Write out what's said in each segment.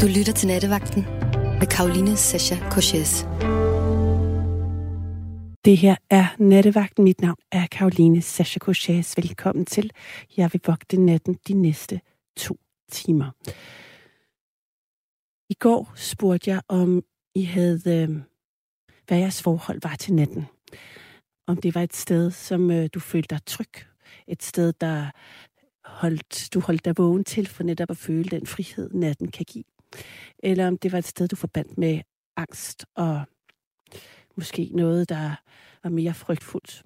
Du lytter til Nattevagten med Karoline Sasha Korches. Det her er Nattevagten. Mit navn er Karoline Sasha Korches. Velkommen til. Jeg vil vogte natten de næste to timer. I går spurgte jeg, om I havde, øh, hvad jeres forhold var til natten. Om det var et sted, som øh, du følte dig tryg. Et sted, der holdt, du holdt dig vågen til for netop at føle den frihed, natten kan give. Eller om det var et sted, du forbandt med angst og måske noget, der var mere frygtfuldt.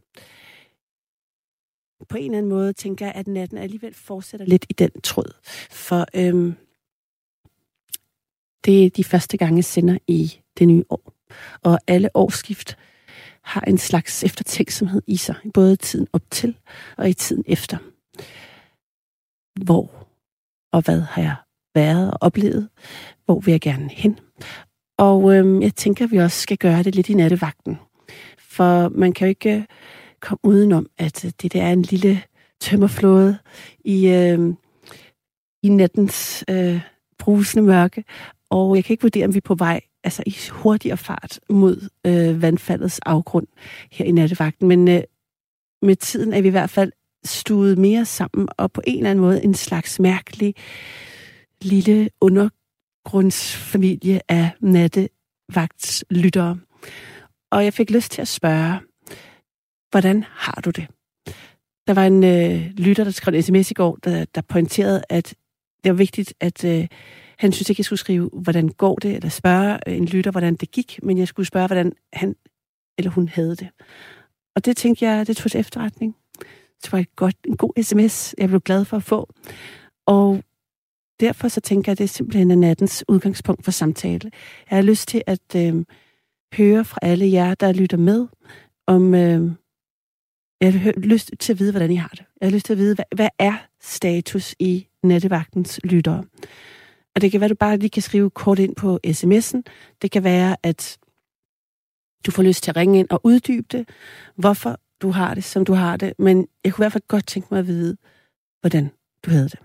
På en eller anden måde tænker jeg, at natten alligevel fortsætter lidt i den tråd. For øhm, det er de første gange, jeg sender i det nye år. Og alle årsskift har en slags eftertænksomhed i sig, både i tiden op til og i tiden efter. Hvor og hvad har jeg været og oplevet? Hvor vil jeg gerne hen? Og øhm, jeg tænker, at vi også skal gøre det lidt i nattevagten. For man kan jo ikke øh, komme udenom, at øh, det der er en lille tømmerflåde i, øh, i nattens øh, brusende mørke. Og jeg kan ikke vurdere, om vi er på vej altså i hurtigere fart mod øh, vandfaldets afgrund her i nattevagten. Men øh, med tiden er vi i hvert fald stuet mere sammen, og på en eller anden måde en slags mærkelig lille undergrundsfamilie af nattevagtslyttere. Og jeg fik lyst til at spørge, hvordan har du det? Der var en øh, lytter, der skrev en sms i går, der, der pointerede, at det var vigtigt, at øh, han synes ikke, jeg skulle skrive, hvordan går det, eller spørge øh, en lytter, hvordan det gik, men jeg skulle spørge, hvordan han eller hun havde det. Og det tænkte jeg, det tog til efterretning. Det var et godt, en god sms, jeg blev glad for at få. Og derfor så tænker jeg, at det er simpelthen er nattens udgangspunkt for samtale. Jeg har lyst til at øh, høre fra alle jer, der lytter med, om... Øh, jeg har lyst til at vide, hvordan I har det. Jeg har lyst til at vide, hvad, hvad er status i nattevagtens lyttere? Og det kan være, at du bare lige kan skrive kort ind på sms'en. Det kan være, at du får lyst til at ringe ind og uddybe det, hvorfor du har det, som du har det. Men jeg kunne i hvert fald godt tænke mig at vide, hvordan du havde det.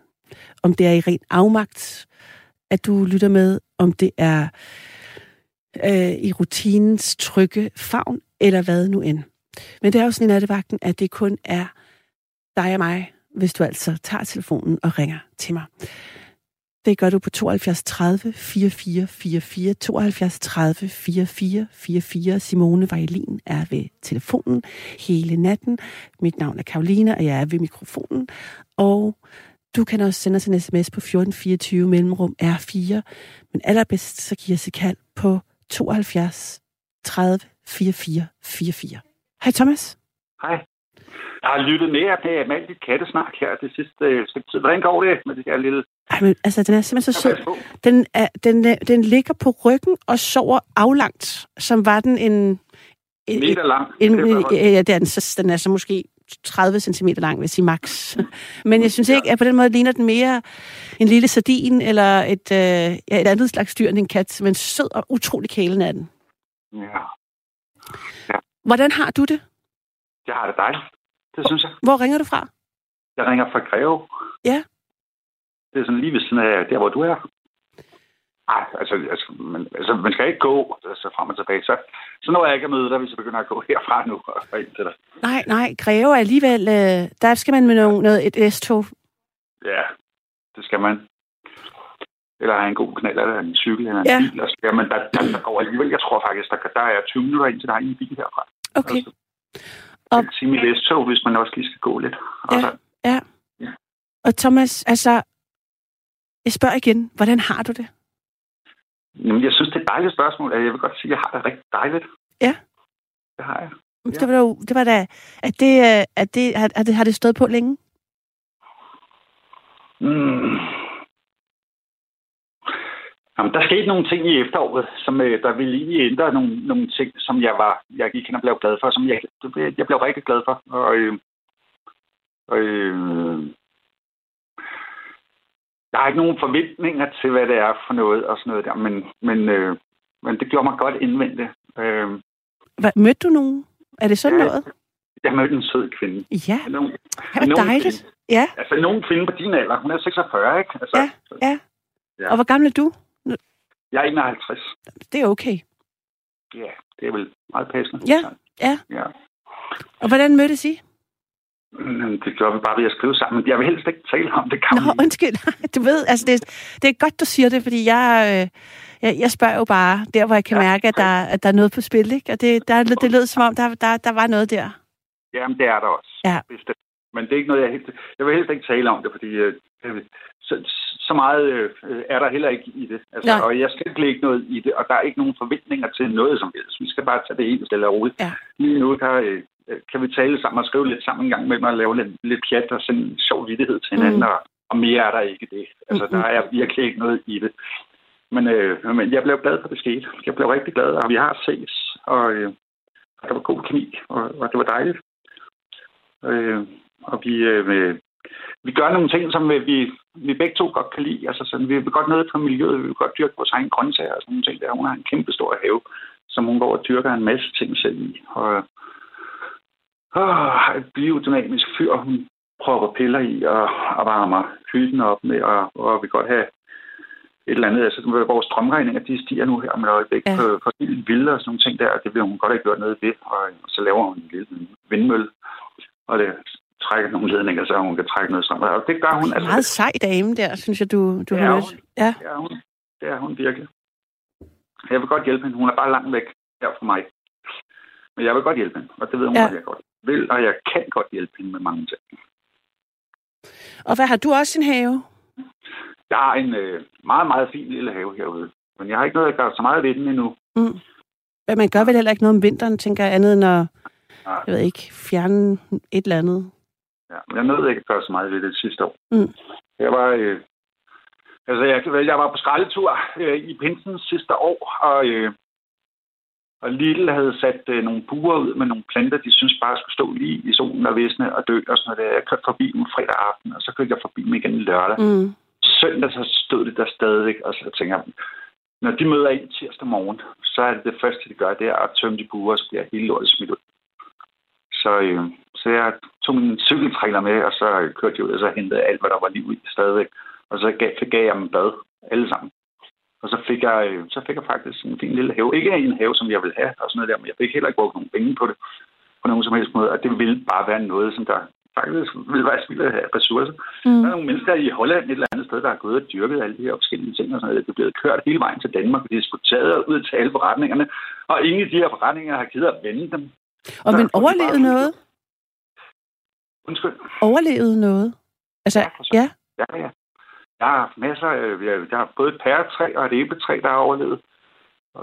Om det er i ren afmagt, at du lytter med, om det er øh, i rutinens trygge favn, eller hvad nu end. Men det er jo sådan i nattevagten, at det kun er dig og mig, hvis du altså tager telefonen og ringer til mig. Det gør du på 72 30 44 44, 72 30 44 44. Simone Vejlin er ved telefonen hele natten. Mit navn er Karolina, og jeg er ved mikrofonen. Og du kan også sende os en sms på 1424 mellemrum R4. Men allerbedst så giver sig kald på 72 30 44 44. Hej Thomas. Hej. Jeg har lyttet mere til alt dit kattesnak her det sidste øh, stykke tid. Hvordan går det med det her lille... Ej, men altså, den er simpelthen så sød. Den, er, den, er, den ligger på ryggen og sover aflangt, som var den en... En meter lang. En, ja, det er den, så, den er så måske 30 cm lang, vil jeg sige max. Men jeg synes ikke, at på den måde ligner den mere en lille sardin eller et, øh, ja, et andet slags dyr end en kat, men sød og utrolig kælen er den. Ja. ja. Hvordan har du det? Jeg har det dejligt. Det synes jeg. Hvor ringer du fra? Jeg ringer fra Greve. Ja. Det er sådan lige ved siden af der, hvor du er. Ej, altså, altså, man, altså, man skal ikke gå altså, frem og tilbage. Så, så når jeg ikke at møde dig, hvis jeg begynder at gå herfra nu og ind til dig. Nej, nej, Greve er alligevel... Øh, der skal man med noget, noget et S-tog. Ja, det skal man. Eller have en god knald, eller en cykel, eller en ja. bil. Altså, men der, der, der, går alligevel, jeg tror faktisk, der, der er 20 minutter ind til dig i en bil herfra. Okay. Altså, og... Jeg sige mit S-tog, hvis man også lige skal gå lidt. Ja, altså, ja. ja. Og Thomas, altså, jeg spørger igen, hvordan har du det? Jamen, jeg synes, det er et dejligt spørgsmål. Jeg vil godt sige, at jeg har det rigtig dejligt. Ja. Det har jeg. Ja. Det var, jo, det var da, at det, at det, har, det, har det stået på længe? Mm. Jamen, der skete nogle ting i efteråret, som øh, der ville lige ændre nogle, nogle ting, som jeg var, jeg gik hen og blev glad for, som jeg, jeg blev rigtig glad for. Og, øh, og øh, jeg har ikke nogen forventninger til, hvad det er for noget og sådan noget der, men, men, øh, men det gjorde mig godt indvendigt. Øh, Hvad, mødte du nogen? Er det sådan ja, noget? Jeg mødte en sød kvinde. Ja, nogen, det var dejligt. Kvinde, ja. Altså, nogen kvinde på din alder. Hun er 46, ikke? Altså, ja, ja. ja. Og hvor gammel er du? Jeg er 51. Det er okay. Ja, det er vel meget passende. Ja, ja. ja. Og hvordan mødtes I? Det gjorde vi bare ved at skrive sammen. Jeg vil helst ikke tale om det. Kan Nå, undskyld. Du ved, altså det, det er godt, du siger det, fordi jeg, øh, jeg, jeg spørger jo bare der, hvor jeg kan Ja, mærke, at der, at der er noget på spil, ikke? Og det, der, det lød som om, der, der, der var noget der. Jamen, det er der også. Ja. Bestemt. Men det er ikke noget, jeg helt... Jeg vil helst ikke tale om det, fordi øh, øh, så, så meget øh, er der heller ikke i det. Altså, Nej. og jeg skal ikke lægge noget i det, og der er ikke nogen forventninger til noget som helst. Vi skal bare tage det helt stille og roligt. Ja. Lige nu der, øh, kan vi tale sammen og skrive lidt sammen en gang med mig og lave lidt, lidt pjat og sende en sjov vittighed til hinanden, Mm. og, og mere er der ikke det. Altså, Mm-mm. der er virkelig ikke noget i det. Men, øh, men jeg blev glad for, det skete. Jeg blev rigtig glad, og vi har ses, og, øh, der var god kemi, og, og det var dejligt. Øh, og vi, øh, vi gør nogle ting, som øh, vi, vi begge to godt kan lide. Altså, sådan, vi vil godt noget på miljøet, vi vil godt dyrke vores egen grøntsager og sådan nogle ting. Der. Hun har en kæmpe stor have, som hun går og dyrker en masse ting selv i. Og øh, har et biodynamisk fyr, hun propper piller i og, og varmer hytten op med, og, og vi godt have et eller andet. Altså, vores strømregninger, de stiger nu her om et øjeblik Ja. på, på helt vilde og sådan nogle ting der, og det vil hun godt have gjort noget ved. Og, og så laver hun en lille vindmølle, og det trækker nogle ledninger, så hun kan trække noget strøm. Og det gør hun. Altså, meget sej dame der, synes jeg, du, du Det har er mødt. Ja. Det er hun. Det er hun virkelig. Jeg vil godt hjælpe hende. Hun er bare langt væk her fra mig. Men jeg vil godt hjælpe hende, og det ved hun, Ja. jeg godt vil, og jeg kan godt hjælpe hende med mange ting. Og hvad har du også en have? Jeg har en øh, meget, meget fin lille have herude, men jeg har ikke noget at gøre så meget ved den endnu. Mm. Men man gør vel heller ikke noget om vinteren, tænker jeg, andet end at, Nej. jeg ved ikke, fjerne et eller andet. Ja, men jeg nåede ikke at gøre så meget ved det sidste år. Mm. Jeg var, øh, altså jeg, jeg var på skraldetur øh, i Pinsen sidste år, og, øh, og Lidl havde sat øh, nogle buer ud med nogle planter, de synes bare skulle stå lige i solen og visne og dø og sådan noget. der. Jeg kørte forbi dem fredag aften, og så kørte jeg forbi dem igen lørdag. Mm. Søndag så stod det der stadigvæk, og så tænker jeg, når de møder ind tirsdag morgen, så er det det første, de gør, det er at tømme de buer, og så bliver hele lortet smidt ud. Så, øh, så jeg tog min cykeltrailer med, og så kørte jeg ud, og så hentede alt, hvad der var liv i stadigvæk. Og så gav, gav jeg dem bad, alle sammen. Og så fik, jeg, øh, så fik jeg faktisk en fin lille have. Ikke en have, som jeg ville have, og sådan noget der, men jeg fik heller ikke brugt nogen penge på det på nogen som helst måde. Og det ville bare være noget, som der faktisk ville være spild af ressourcer. Mm. Der er nogle mennesker i Holland et eller andet sted, der har gået og dyrket alle de her forskellige ting og sådan noget. Det er blevet kørt hele vejen til Danmark, og de er eksporteret ud til alle forretningerne. Og ingen af de her forretninger har givet at vende dem. Og Så men overlevede bare- noget? Undskyld. Overlevede noget? Altså, ja. Ja, ja. Jeg har haft masser af... Jeg jeg har både et pæretræ og et æbletræ, der har overlevet.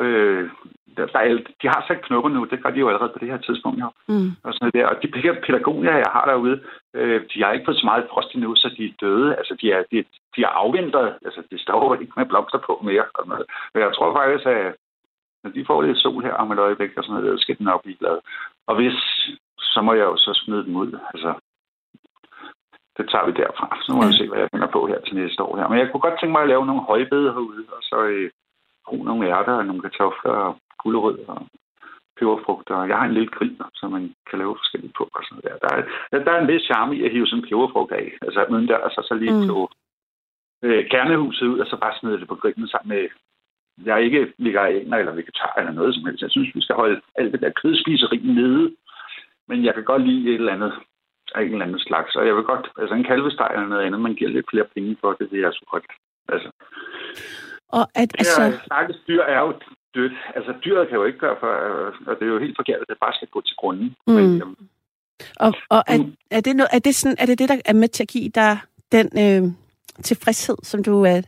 Øh, der, der er, de har sat knopper nu, det gør de jo allerede på det her tidspunkt. Jo. Mm. Og, sådan der. og de pæ- pædagoger, jeg har derude, øh, de har ikke fået så meget frost endnu, så de er døde. Altså, de er, de, de er afvintret. Altså, de står ikke med blomster på mere. Og sådan noget. Men jeg tror faktisk, at når de får lidt sol her om et øjeblik, og sådan noget, så skal den nok blive glad. Og hvis, så må jeg jo så smide dem ud. Altså, det tager vi derfra. Så må Ja. vi se, hvad jeg finder på her til næste år. Her. Men jeg kunne godt tænke mig at lave nogle højbede herude, og så øh, bruge nogle ærter og nogle kartofler og gulerød og peberfrugter. Jeg har en lille grill, som man kan lave forskelligt på. Og sådan der. Der, er, der er en vis charme i at hive sådan en peberfrugt af. Altså uden der, altså, så lige Mm. slå øh, kernehuset ud, og så bare smide det på grillen sammen med... Jeg er ikke veganer eller vegetar eller noget som helst. Jeg synes, vi skal holde alt det der kødspiseri nede. Men jeg kan godt lide et eller andet af en eller anden slags. Og jeg vil godt, altså en kalvesteg eller noget andet, man giver lidt flere penge for, det vil jeg så godt. Altså, Og at, det altså, stakkels dyr er jo dødt. Altså dyret kan jo ikke gøre for, øh, og det er jo helt forkert, at det bare skal gå til grunden. Mm. Men, jamen, og, og er, Mm. er, det noget, er, det sådan, er det det, der er med til at give dig den øh, tilfredshed, som du øh,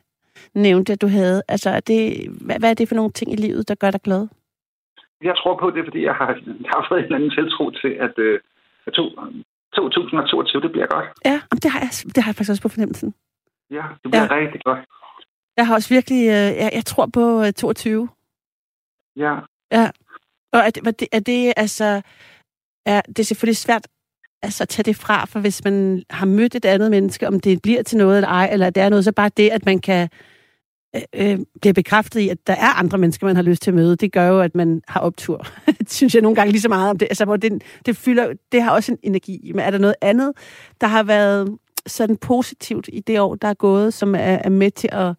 nævnte, at du havde? Altså, er det, hvad, hvad er det for nogle ting i livet, der gør dig glad? jeg tror på det, fordi jeg har, jeg har fået en eller anden tiltro til, at, øh, at to, 2022, det bliver godt. Ja, det har, jeg, det har jeg faktisk også på fornemmelsen. Ja, det bliver Ja. ja. rigtig godt. Jeg har også virkelig, øh, jeg, jeg tror på øh, 22. Ja, Og er det, er det, er det altså, er, det er selvfølgelig svært altså, at tage det fra, for hvis man har mødt et andet menneske, om det bliver til noget eller ej, eller det er noget, så bare det, at man kan øh, øh, bekræftet i, at der er andre mennesker, man har lyst til at møde, det gør jo, at man har optur. det synes jeg nogle gange lige så meget om det. Altså, hvor det, det, fylder, det har også en energi. Men er der noget andet, der har været sådan positivt i det år, der er gået, som er, er med til at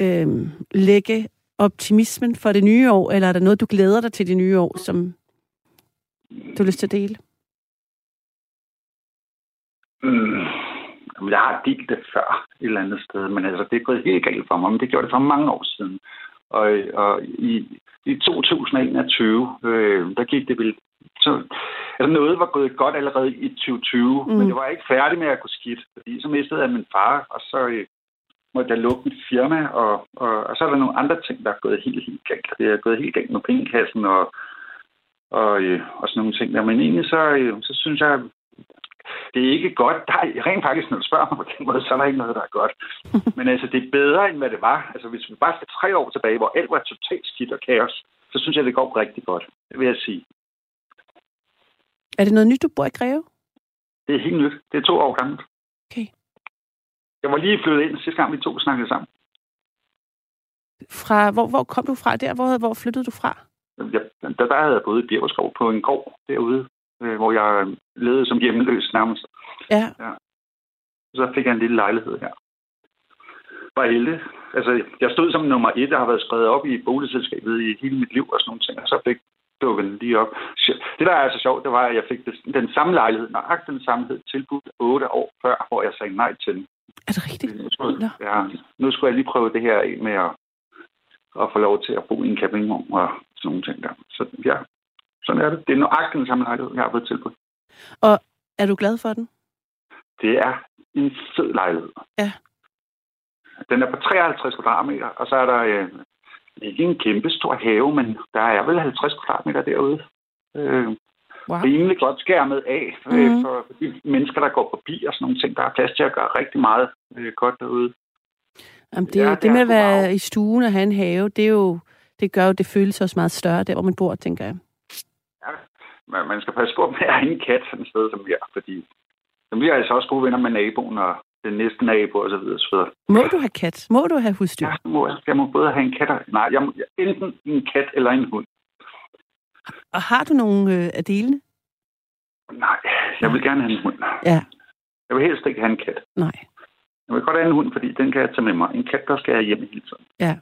øh, lægge optimismen for det nye år, eller er der noget, du glæder dig til det nye år, som du har lyst til at dele? Mm. Jeg har delt det før et eller andet sted, men altså, det er gået helt galt for mig, men det gjorde det for mange år siden. Og, og i, i 2021, øh, der gik det vel... Så, altså noget var gået godt allerede i 2020, mm. men det var ikke færdig med at gå skidt, fordi så mistede jeg min far, og så øh, måtte jeg lukke mit firma, og, og, og så er der nogle andre ting, der er gået helt, helt galt. Det er gået helt galt med pengekassen og, og, øh, og sådan nogle ting der. Men egentlig så, øh, så synes jeg, det er ikke godt. Der er rent faktisk, når du spørger mig på den måde, så er der ikke noget, der er godt. Men altså, det er bedre, end hvad det var. Altså, hvis vi bare skal tre år tilbage, hvor alt var totalt skidt og kaos, så synes jeg, det går rigtig godt. Det vil jeg sige. Er det noget nyt, du bor i Greve? Det er helt nyt. Det er to år gammelt. Okay. Jeg var lige flyttet ind sidste gang, vi to snakkede sammen. Fra, hvor, hvor kom du fra der? Hvor, hvor flyttede du fra? Jeg, der, der havde jeg boet i Bjergskov på en gård derude, øh, hvor jeg levede som hjemløs nærmest. Ja. ja. Så fik jeg en lille lejlighed her. Var heldig. Altså, jeg stod som nummer et, der har været skrevet op i boligselskabet i hele mit liv og sådan nogle ting, og så fik dukket den lige op. Det, der er altså sjovt, det var, at jeg fik den samme lejlighed, nøjagtigt den samme hed, tilbudt otte år før, hvor jeg sagde nej til den. Er det rigtigt? Nu skulle, ja, nu skulle jeg lige prøve det her af med at, at få lov til at bo i en campingvogn og sådan nogle ting der. Så ja, sådan er det. Det er nøjagtigt den samme lejlighed, jeg har fået tilbudt. Og er du glad for den? Det er en fed lejlighed. Ja. Den er på 53 kvadratmeter, og så er der øh, ikke en kæmpe stor have, men der er vel 50 kvadratmeter derude. Øh, wow. Rimelig godt skærmet af øh, mm. for de mennesker, der går forbi og sådan nogle ting. Der er plads til at gøre rigtig meget øh, godt derude. Jamen det, ja, det, det med at være i stuen og have en have, det, er jo, det gør jo, det føles også meget større der, hvor man bor, tænker jeg. Men man skal passe på med at have en kat sådan et sted som vi er, fordi vi er altså også gode venner med naboen og den næste nabo og så videre. Så videre. Må du have kat? Må du have husdyr? Ja, må jeg. må både have en kat og... Nej, jeg må, enten en kat eller en hund. Og har du nogle øh, af delene? Nej, jeg vil gerne have en hund. Ja. Jeg vil helst ikke have en kat. Nej. Jeg vil godt have en hund, fordi den kan jeg tage med mig. En kat, der skal jeg hjem hele tiden. Ja,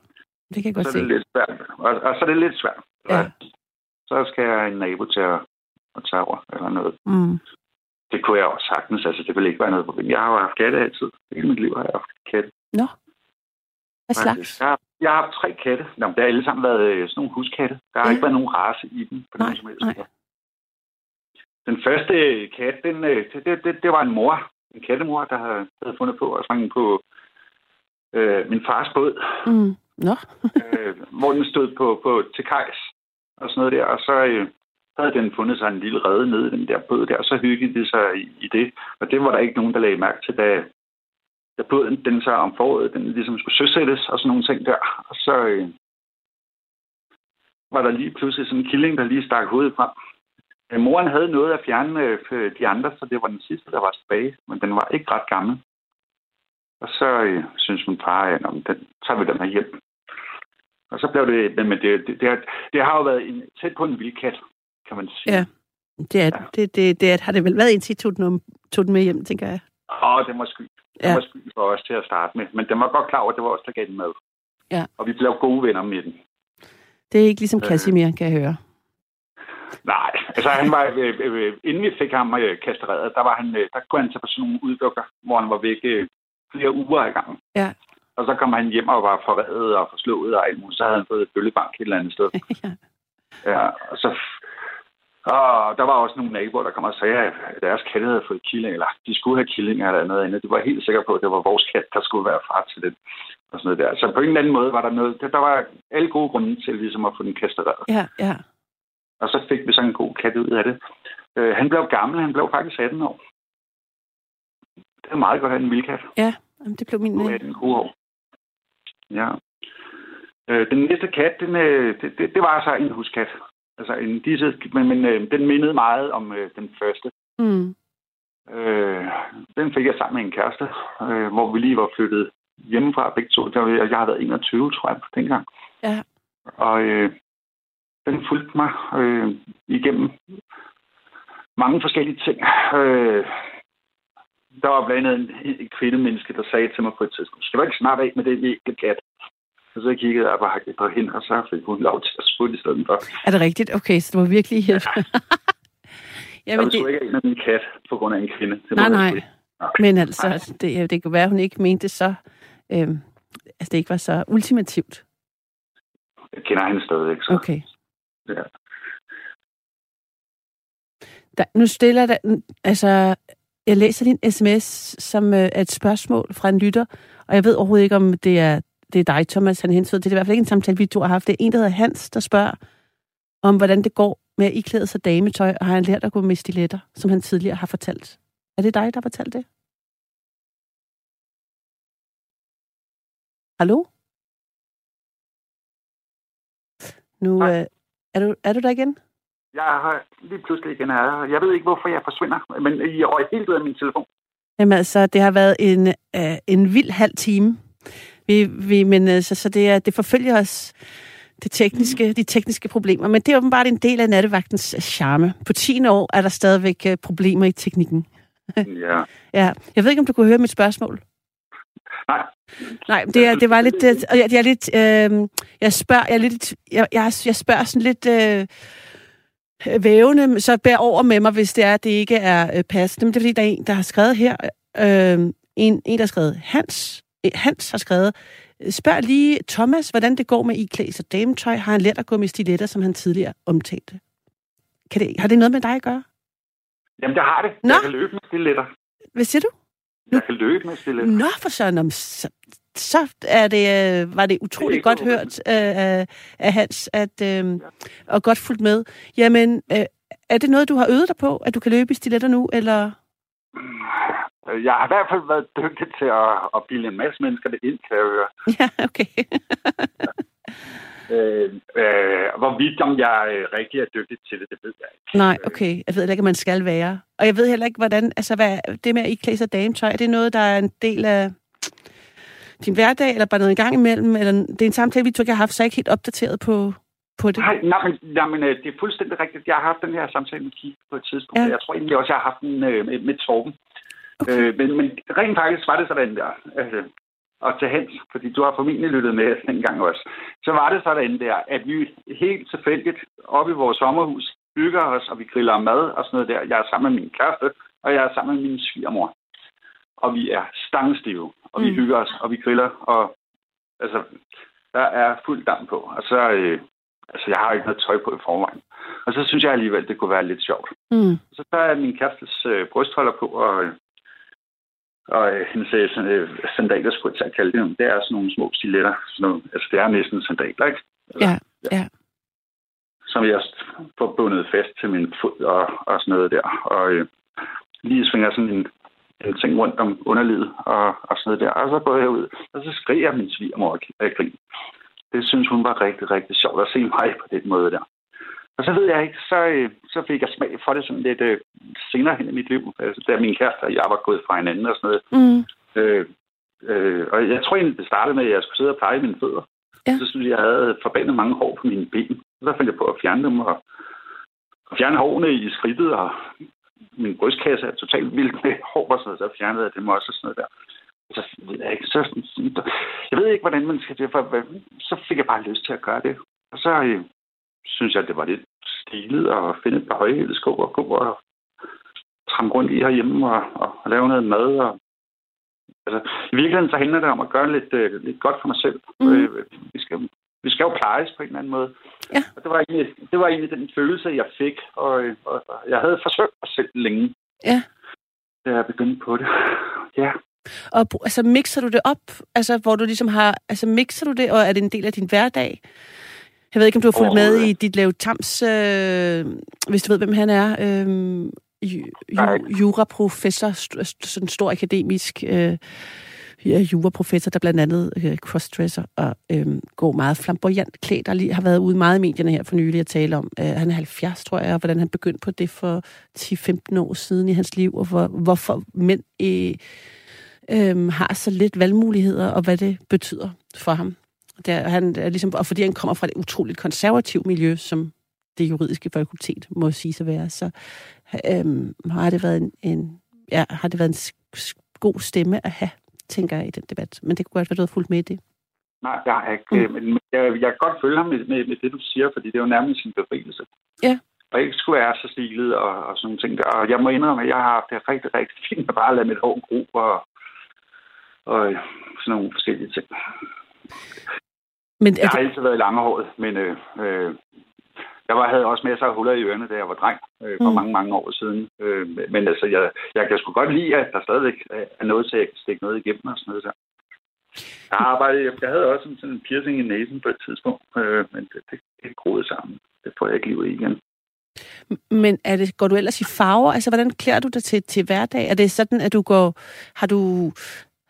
det kan jeg godt så se. er det lidt svært. Og, og så er det lidt svært. Ja. Så skal jeg en nabo til at, at tage over eller noget. Mm. Det kunne jeg også sagtens. Altså, det vil ikke være noget problem. Jeg har jo haft katte altid. Hele mit liv har jeg haft katte. Nå. Hvad slags? Jeg har, jeg har haft tre katte. Nå, det har alle sammen været øh, sådan nogle huskatte. Der har Ja. ikke været nogen race i dem. På Nej, som helst nej. Den første kat, den, øh, det, det, det, var en mor. En kattemor, der havde, havde fundet på at fange på øh, min fars båd. Mm. Nå. øh, hvor den stod på, på til kajs og sådan noget der. Og så øh, havde den fundet sig en lille rede nede i den der båd der, og så hyggede de sig i, i det. Og det var der ikke nogen, der lagde mærke til, da, da båden den så om foråret, den ligesom skulle søsættes og sådan nogle ting der. Og så øh, var der lige pludselig sådan en killing, der lige stak hovedet frem. Øh, moren havde noget at fjerne øh, de andre, så det var den sidste, der var tilbage. Men den var ikke ret gammel. Og så øh, synes min far, at "Nå, den tager vi den her hjem. Og så blev det, men det, det, det, har, det har jo været en, tæt på en vildkat, kan man sige. Ja. Det, er, det, det, det er, har det vel været indtil I tog den, med hjem, tænker jeg. Åh, det var sky. Det Ja. var sky for os til at starte med. Men den var godt klar over, at det var os, der gav den mad. Ja. Og vi blev gode venner med den. Det er ikke ligesom Øh. Casimir, kan jeg høre. Nej, altså han var, øh, øh, inden vi fik ham øh, kastreret, der, var han, øh, der kunne han tage på sådan nogle uddukker, hvor han var væk øh, flere uger i gangen. Ja. Og så kom han hjem og var forredet og forslået og alt muligt. Så havde han fået et bøllebank et eller andet sted. ja. Ja, og så... Og der var også nogle naboer, der kom og sagde, at deres katte havde fået killing, eller de skulle have killing eller noget andet. De var helt sikre på, at det var vores kat, der skulle være far til den. Og sådan noget der. Så på en eller anden måde var der noget... Der var alle gode grunde til ligesom at få den kastreret. Ja, ja. Og så fik vi sådan en god kat ud af det. Øh, han blev gammel, han blev faktisk 18 år. Det er meget godt at have en vildkat. Ja, jamen, det blev min... Nu er den gode år. Ja. Øh, den næste kat, den, øh, det, det, det var så en huskat. Altså en disse, men, men øh, den mindede meget om øh, den første. Mm. Øh, den fik jeg sammen med en kæreste, øh, hvor vi lige var flyttet hjemmefra begge to. Der, jeg har været 21, tror jeg, dengang. Ja. Og øh, den fulgte mig øh, igennem mange forskellige ting. Øh, der var blandt andet en, en kvindemenneske, der sagde til mig på et tidspunkt, skal du ikke snart af med det ægte kat? Og så kiggede jeg bare på hende, og så fik hun lov til at sputte i stedet for. Er det rigtigt? Okay, så det var virkelig helt... Ja. Jamen, jeg det... ikke en af min kat på grund af en kvinde. Det nej, nej. Men altså, det, det kunne være, at hun ikke mente så... Øh, altså, det ikke var så ultimativt. Jeg kender hende stadigvæk, så... Okay. Ja. Der, nu stiller der... Altså, jeg læser din sms som øh, et spørgsmål fra en lytter, og jeg ved overhovedet ikke, om det er, det er dig, Thomas, han hensyder til. Det er i hvert fald ikke en samtale, vi to har haft. Det er en, der hedder Hans, der spørger om, hvordan det går med at iklæde sig dametøj, og har han lært at gå med stiletter, som han tidligere har fortalt. Er det dig, der har fortalt det? Hallo? Nu øh, er, du, er du der igen? Jeg har lige pludselig igen her. Jeg ved ikke, hvorfor jeg forsvinder, men I røg helt ud af min telefon. Jamen altså, det har været en, øh, en vild halv time. Vi, vi, men altså, så det, er, det forfølger os, det tekniske, de tekniske problemer. Men det er åbenbart en del af nattevagtens charme. På 10 år er der stadigvæk øh, problemer i teknikken. ja. ja. Jeg ved ikke, om du kunne høre mit spørgsmål. Nej. Nej, det, er, det var lidt... Det, jeg, jeg er lidt... Øh, jeg spørger... Jeg, er lidt, jeg, jeg, jeg spørger sådan lidt... Øh, vævende, så bær over med mig, hvis det er, at det ikke er øh, passende. Men det er fordi, der er en, der har skrevet her, øh, en, en, der har skrevet, Hans, øh, Hans har skrevet, spørg lige Thomas, hvordan det går med iklæs og dametøj. Har han lært at gå med stiletter, som han tidligere omtalte? Kan det, har det noget med dig at gøre? Jamen, det har det. Nå? Jeg kan løbe med stiletter. Hvad siger du? Jeg kan løbe med stiletter. Nå, for sådan, så, så er det, øh, var det utroligt det godt hørt øh, af Hans, at, øh, og godt fuldt med. Jamen, øh, er det noget, du har øvet dig på, at du kan løbe i stiletter nu, eller? Jeg har i hvert fald været dygtig til at, at bilde en masse mennesker det ind, kan jeg høre. Ja, okay. øh, øh, hvorvidt om jeg øh, rigtig er dygtig til det, det ved jeg ikke. Nej, okay. Jeg ved ikke, at man skal være. Og jeg ved heller ikke, hvordan, altså hvad, det med at iklæde sig dametøj, er det noget, der er en del af din hverdag, eller bare noget en gang imellem? Eller det er en samtale, vi to ikke har haft, så er jeg ikke helt opdateret på, på det. Nej, nej, men, nej, men øh, det er fuldstændig rigtigt. Jeg har haft den her samtale med Kik på et tidspunkt. Ja. Jeg tror egentlig også, jeg har haft den øh, med, med Torben. Okay. Øh, men, men rent faktisk var det sådan der. Altså, og til hens, fordi du har formentlig lyttet med den gang også, så var det sådan der, at vi helt tilfældigt oppe i vores sommerhus bygger os, og vi griller mad og sådan noget der. Jeg er sammen med min kæreste, og jeg er sammen med min svigermor og vi er stangstive, og vi mm. hygger os, og vi griller, og altså, der er fuld damp på. Og så, øh, altså, jeg har ikke noget tøj på i forvejen. Og så synes jeg alligevel, det kunne være lidt sjovt. Mm. Så der er min kærestes øh, brystholder på, og, og øh, hendes øh, sandaler, skulle jeg kalde det. Det er sådan nogle små stiletter. Sådan nogle, altså, det er næsten sandaler, ikke? Eller, ja, ja. Som jeg får bundet fast til min fod og, og sådan noget der. Og øh, lige svinger sådan en en ting rundt om underlivet og, og sådan noget der. Og så går jeg ud, og så skriger min svigermor af grin. Det synes hun var rigtig, rigtig sjovt at se mig på den måde der. Og så ved jeg ikke, så, øh, så fik jeg smag for det sådan lidt øh, senere hen i mit liv. Altså, da min kæreste og jeg var gået fra hinanden og sådan noget. Mm. Øh, øh, og jeg tror egentlig, det startede med, at jeg skulle sidde og pleje mine fødder. Ja. Så synes jeg, jeg havde forbandet mange hår på mine ben. Så fandt jeg på at fjerne dem og, og fjerne hårene i skridtet og min brystkasse er totalt vild med hår og sådan noget, så fjernede jeg dem også og sådan noget der. Så ved jeg ikke, så, jeg ved ikke, hvordan man skal det, for så fik jeg bare lyst til at gøre det. Og så øh, synes jeg, det var lidt stilet at finde et par højhældesko og gå og trampe rundt i herhjemme og, og, og lave noget mad. Og, altså, I virkeligheden så handler det om at gøre lidt, øh, lidt godt for mig selv. Mm. Øh, vi skal vi skal jo plejes på en eller anden måde. Ja. Og det var, egentlig, det var egentlig den følelse, jeg fik, og, og, og jeg havde forsøgt mig selv længe. Ja. Da jeg begyndte på det. Ja. Og altså, mixer du det op? Altså, hvor du ligesom har... Altså, mixer du det, og er det en del af din hverdag? Jeg ved ikke, om du har fulgt med i dit Lave Tams, øh, hvis du ved, hvem han er. Øh, ju, ju, juraprofessor, sådan stor akademisk... Øh, juraprofessor, der blandt andet øh, crossdresser og øh, går meget flamboyant klædt, der lige har været ude meget i medierne her for nylig at tale om. Øh, han er 70, tror jeg, og hvordan han begyndte på det for 10-15 år siden i hans liv, og hvor, hvorfor mænd øh, øh, har så lidt valgmuligheder, og hvad det betyder for ham. Det er, han er ligesom, og fordi han kommer fra et utroligt konservativt miljø, som det juridiske fakultet må sige sig være, så øh, har det været en, en ja, har det været en god stemme at have tænker jeg, i den debat. Men det kunne godt være, du havde fulgt med i det. Nej, det har jeg ikke. Mm. Men jeg, jeg kan godt følge ham med, med, med det, du siger, fordi det er jo nærmest sin befrielse. Ja. Og ikke skulle være så stilet og, og sådan nogle ting der. Og jeg må indrømme, at jeg har haft det rigtig, rigtig fint at bare lade mit hår gro og, og sådan nogle forskellige ting. Men jeg har altid været i langehåret, men øh, øh, jeg var, havde også masser af huller i ørerne, da jeg var dreng, øh, for mm. mange, mange år siden. Øh, men altså, jeg, jeg kan sgu godt lide, at der stadigvæk er noget til, at jeg kan stikke noget igennem og sådan noget der. Jeg, arbejdede, jeg havde også sådan en piercing i næsen på et tidspunkt, øh, men det, det, det groede sammen. Det får jeg ikke livet i igen. Men er det, går du ellers i farver? Altså, hvordan klæder du dig til, til hverdag? Er det sådan, at du går... Har du...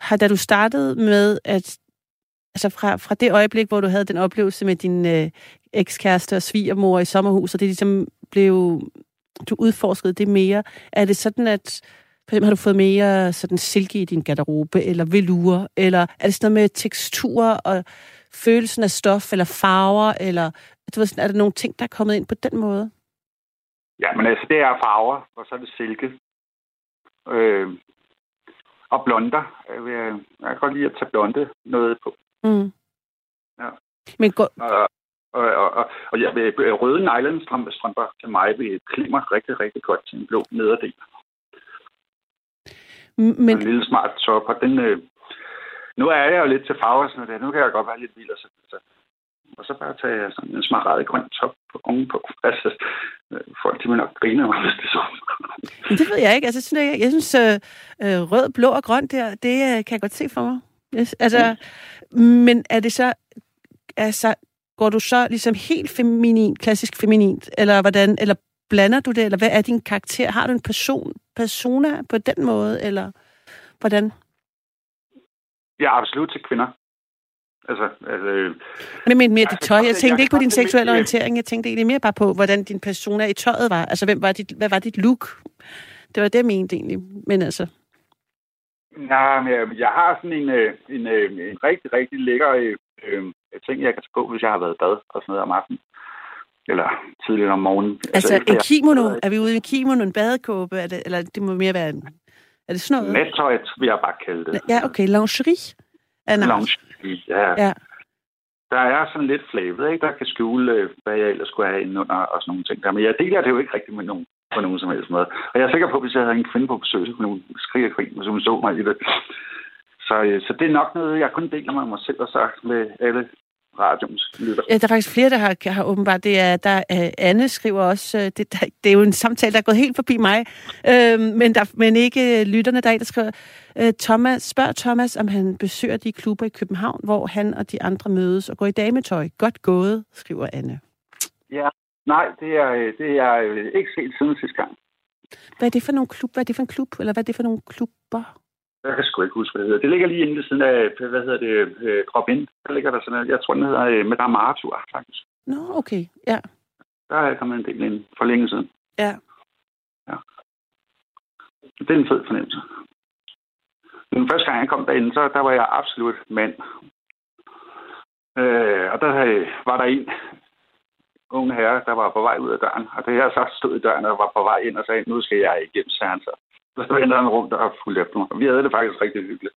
Har, da du startede med at... Altså fra, fra det øjeblik, hvor du havde den oplevelse med din øh, ekskæreste og svigermor i sommerhus, og det ligesom blev... Du udforskede det mere. Er det sådan, at for eksempel har du fået mere sådan silke i din garderobe, eller velour, eller er det sådan noget med teksturer og følelsen af stof, eller farver, eller du ved, sådan, er der nogle ting, der er kommet ind på den måde? Ja, men altså, det er farver, og så er det silke. Øh, og blonder. Jeg, vil, jeg kan godt lide at tage blonde noget på. Mm. Ja. Men gå... og, og, og, og, og ja, røde nylonstrømper til mig vil klimmer rigtig, rigtig godt til en blå nederdel. Men... En lille smart top, og den... Øh, nu er jeg jo lidt til farver, sådan noget. Nu kan jeg godt være lidt vild, og så, så og så bare tage sådan en smarrede grøn top på ovenpå. Altså, øh, folk de vil nok grine mig, hvis det så. Men det ved jeg ikke. Altså, synes jeg, jeg synes, øh, øh, rød, blå og grøn der, det øh, kan jeg godt se for mig. Yes, altså, mm. Men er det så... Altså, går du så ligesom helt feminin, klassisk feminint, eller hvordan, eller blander du det, eller hvad er din karakter? Har du en person, persona på den måde, eller hvordan? Ja, absolut til kvinder. Altså, altså, men, men mere dit tøj. Jeg tænkte ikke på din seksuelle orientering. Jeg tænkte egentlig mere bare på, hvordan din persona i tøjet var. Altså, hvem var dit, hvad var dit look? Det var det, jeg mente egentlig. Men altså... Nej, men jeg, jeg har sådan en, øh, en, en, øh, en rigtig, rigtig lækker øh, øh, ting, jeg kan tage på, hvis jeg har været i bad og sådan noget om aftenen. Eller tidligt om morgenen. Altså, altså en kimono? Jeg... Er vi ude i en kimono, en badekåbe? Er det, eller det må mere være en... Er det sådan noget? Nattøj, vil jeg bare kalde det. Ja, okay. Lingerie? Lingerie, ja. ja. Der er sådan lidt flavet, ikke? Der kan skjule, øh, hvad jeg ellers skulle have inde under og sådan nogle ting der. Men jeg deler det jo ikke rigtigt med nogen på nogen som helst måde. Og jeg er sikker på, at hvis jeg havde en kvinde på besøg, så kunne hun skrige og grine, hvis hun så mig i det. Så, øh, så det er nok noget, jeg kun deler med mig selv og sagt med alle radions lytter. Ja, der er faktisk flere, der har, har åbenbart. Det er, der, uh, Anne skriver også, uh, det, der, det er jo en samtale, der er gået helt forbi mig, uh, men, der, men ikke lytterne, der er der skriver, uh, Thomas, spørg Thomas, om han besøger de klubber i København, hvor han og de andre mødes og går i dametøj. Godt gået, skriver Anne. Ja, nej, det er, det er ikke set siden sidste gang. Hvad er det for nogle klub? Hvad er det for en klub? Eller hvad er det for nogle klubber? Jeg kan sgu ikke huske, hvad det hedder. Det ligger lige inde ved siden af, hvad hedder det, øh, Drop In. Der ligger der sådan noget. Jeg tror, den hedder øh, Madame Arthur, faktisk. Nå, okay. Ja. Der er kommet en del ind for længe siden. Ja. Ja. Det er en fed fornemmelse. Den første gang, jeg kom derinde, så der var jeg absolut mand. Øh, og der var der en ung herre, der var på vej ud af døren. Og da jeg så stod i døren og var på vej ind og sagde, nu skal jeg igennem, sagde han så. Så vendte han rundt og fulgte efter mig. Vi havde det faktisk rigtig hyggeligt.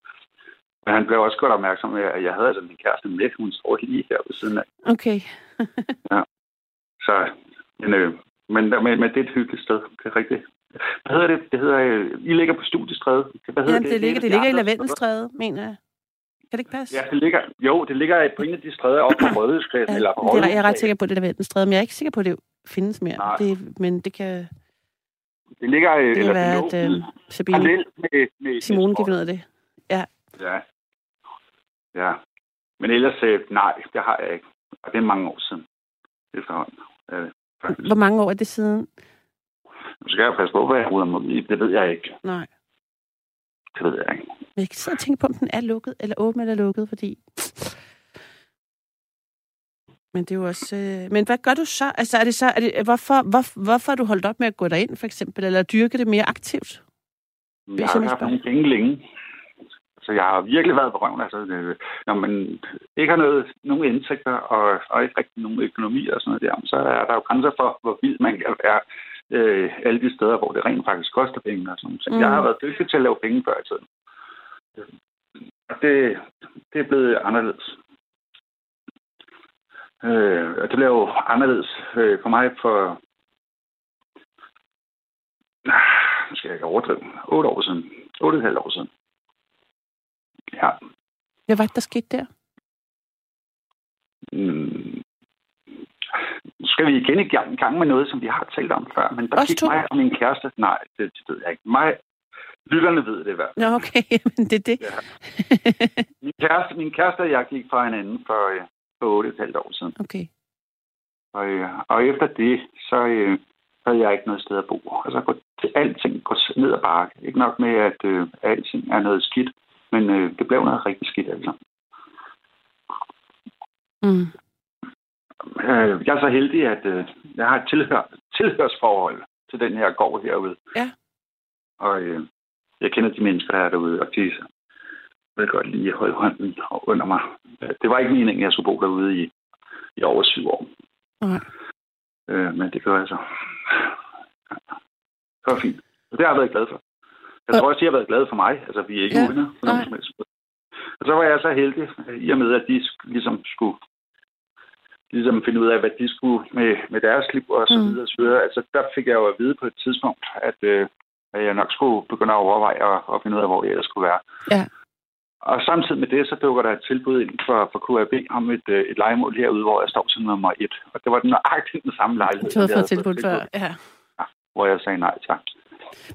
Men han blev også godt opmærksom med, at jeg havde altså min kæreste med. Hun står lige her ved siden af. Okay. ja. Så, men, øh, men, men, men, det er et hyggeligt sted. Det er rigtigt. Hvad hedder det? Det hedder, øh, I ligger på studiestræde. Hvad hedder ja, det? Det ligger, det ligger i Lavendelstræde, mener jeg. Kan det ikke passe? Ja, det ligger, jo, det ligger på en af de stræder op på Rødhuspladsen. ja, eller på det er, jeg er ret sikker på, det er Lavendelstræde, men jeg er ikke sikker på, at det findes mere. Det, men det kan... Det ligger... Det kan eller, være, at uh, Sabine med, med, Simone finde ud af det. Ja. Ja. Ja. Men ellers, øh, nej, det har jeg ikke. Og det er mange år siden. Efterhånden. Øh, Hvor mange år er det siden? Nu skal jeg passe på, hvad jeg ruder mig Det ved jeg ikke. Nej. Det ved jeg ikke. Jeg kan sidde og tænke på, om den er lukket, eller åben eller lukket, fordi men det er jo også... Øh... Men hvad gør du så? Altså, er det så... Er det, hvorfor, hvor, hvorfor har du holdt op med at gå derind, for eksempel? Eller dyrke det mere aktivt? Jeg har haft nogle penge længe. Så jeg har virkelig været på røven. Altså, øh, når man ikke har noget, nogen indtægter og, og ikke rigtig nogen økonomi og sådan noget der, så er der jo grænser for, hvor vild man kan være øh, alle de steder, hvor det rent faktisk koster penge og sådan noget. Mm. Jeg har været dygtig til at lave penge før i tiden. Og det, det er blevet anderledes. Øh, og det blev jo anderledes øh, for mig for... Nu skal jeg ikke overdrive. 8 år siden. 8,5 år siden. Ja. Hvad var det, der skete der? Mm. Nu skal vi igen i gang, med noget, som vi har talt om før, men der Os gik to? mig og min kæreste... Nej, det, det ved jeg ikke. Mig, lytterne ved det i hvert fald. Nå, okay, men det er det. Ja. Min kæreste, min kæreste og jeg gik fra hinanden for, øh, for 8,5 år siden. okay. Og, øh, og efter det, så øh, havde jeg ikke noget sted at bo. Og så går alting går ned ad bakke. Ikke nok med, at øh, alting er noget skidt, men øh, det blev noget rigtig skidt altså. Mm. Øh, jeg er så heldig, at øh, jeg har et tilhør, tilhørsforhold til den her gård herude. Ja. Og øh, jeg kender de mennesker, der er derude, og de vil godt lige holde hånden under mig. Det var ikke meningen, at jeg skulle bo derude i, i over syv år. Nej. Øh, men det gør jeg så. Det var fint. Og det har jeg været glad for. Jeg tror også, de har været glade for mig. Altså, vi er ikke Ja, uvenner på nogen som helst. Og så var jeg så heldig, øh, i og med, at de ligesom skulle ligesom finde ud af, hvad de skulle med, med deres liv og så Mm. videre. Så videre. Altså, der fik jeg jo at vide på et tidspunkt, at, øh, at jeg nok skulle begynde at overveje og, og finde ud af, hvor jeg ellers skulle være. Ja. Og samtidig med det, så dukker der et tilbud ind for, for KAB om et, øh, et legemål herude, hvor jeg står som nummer et. Og det var den nøjagtigt den samme lejlighed. Du havde fået tilbudt før. Ja. Hvor jeg sagde nej tak.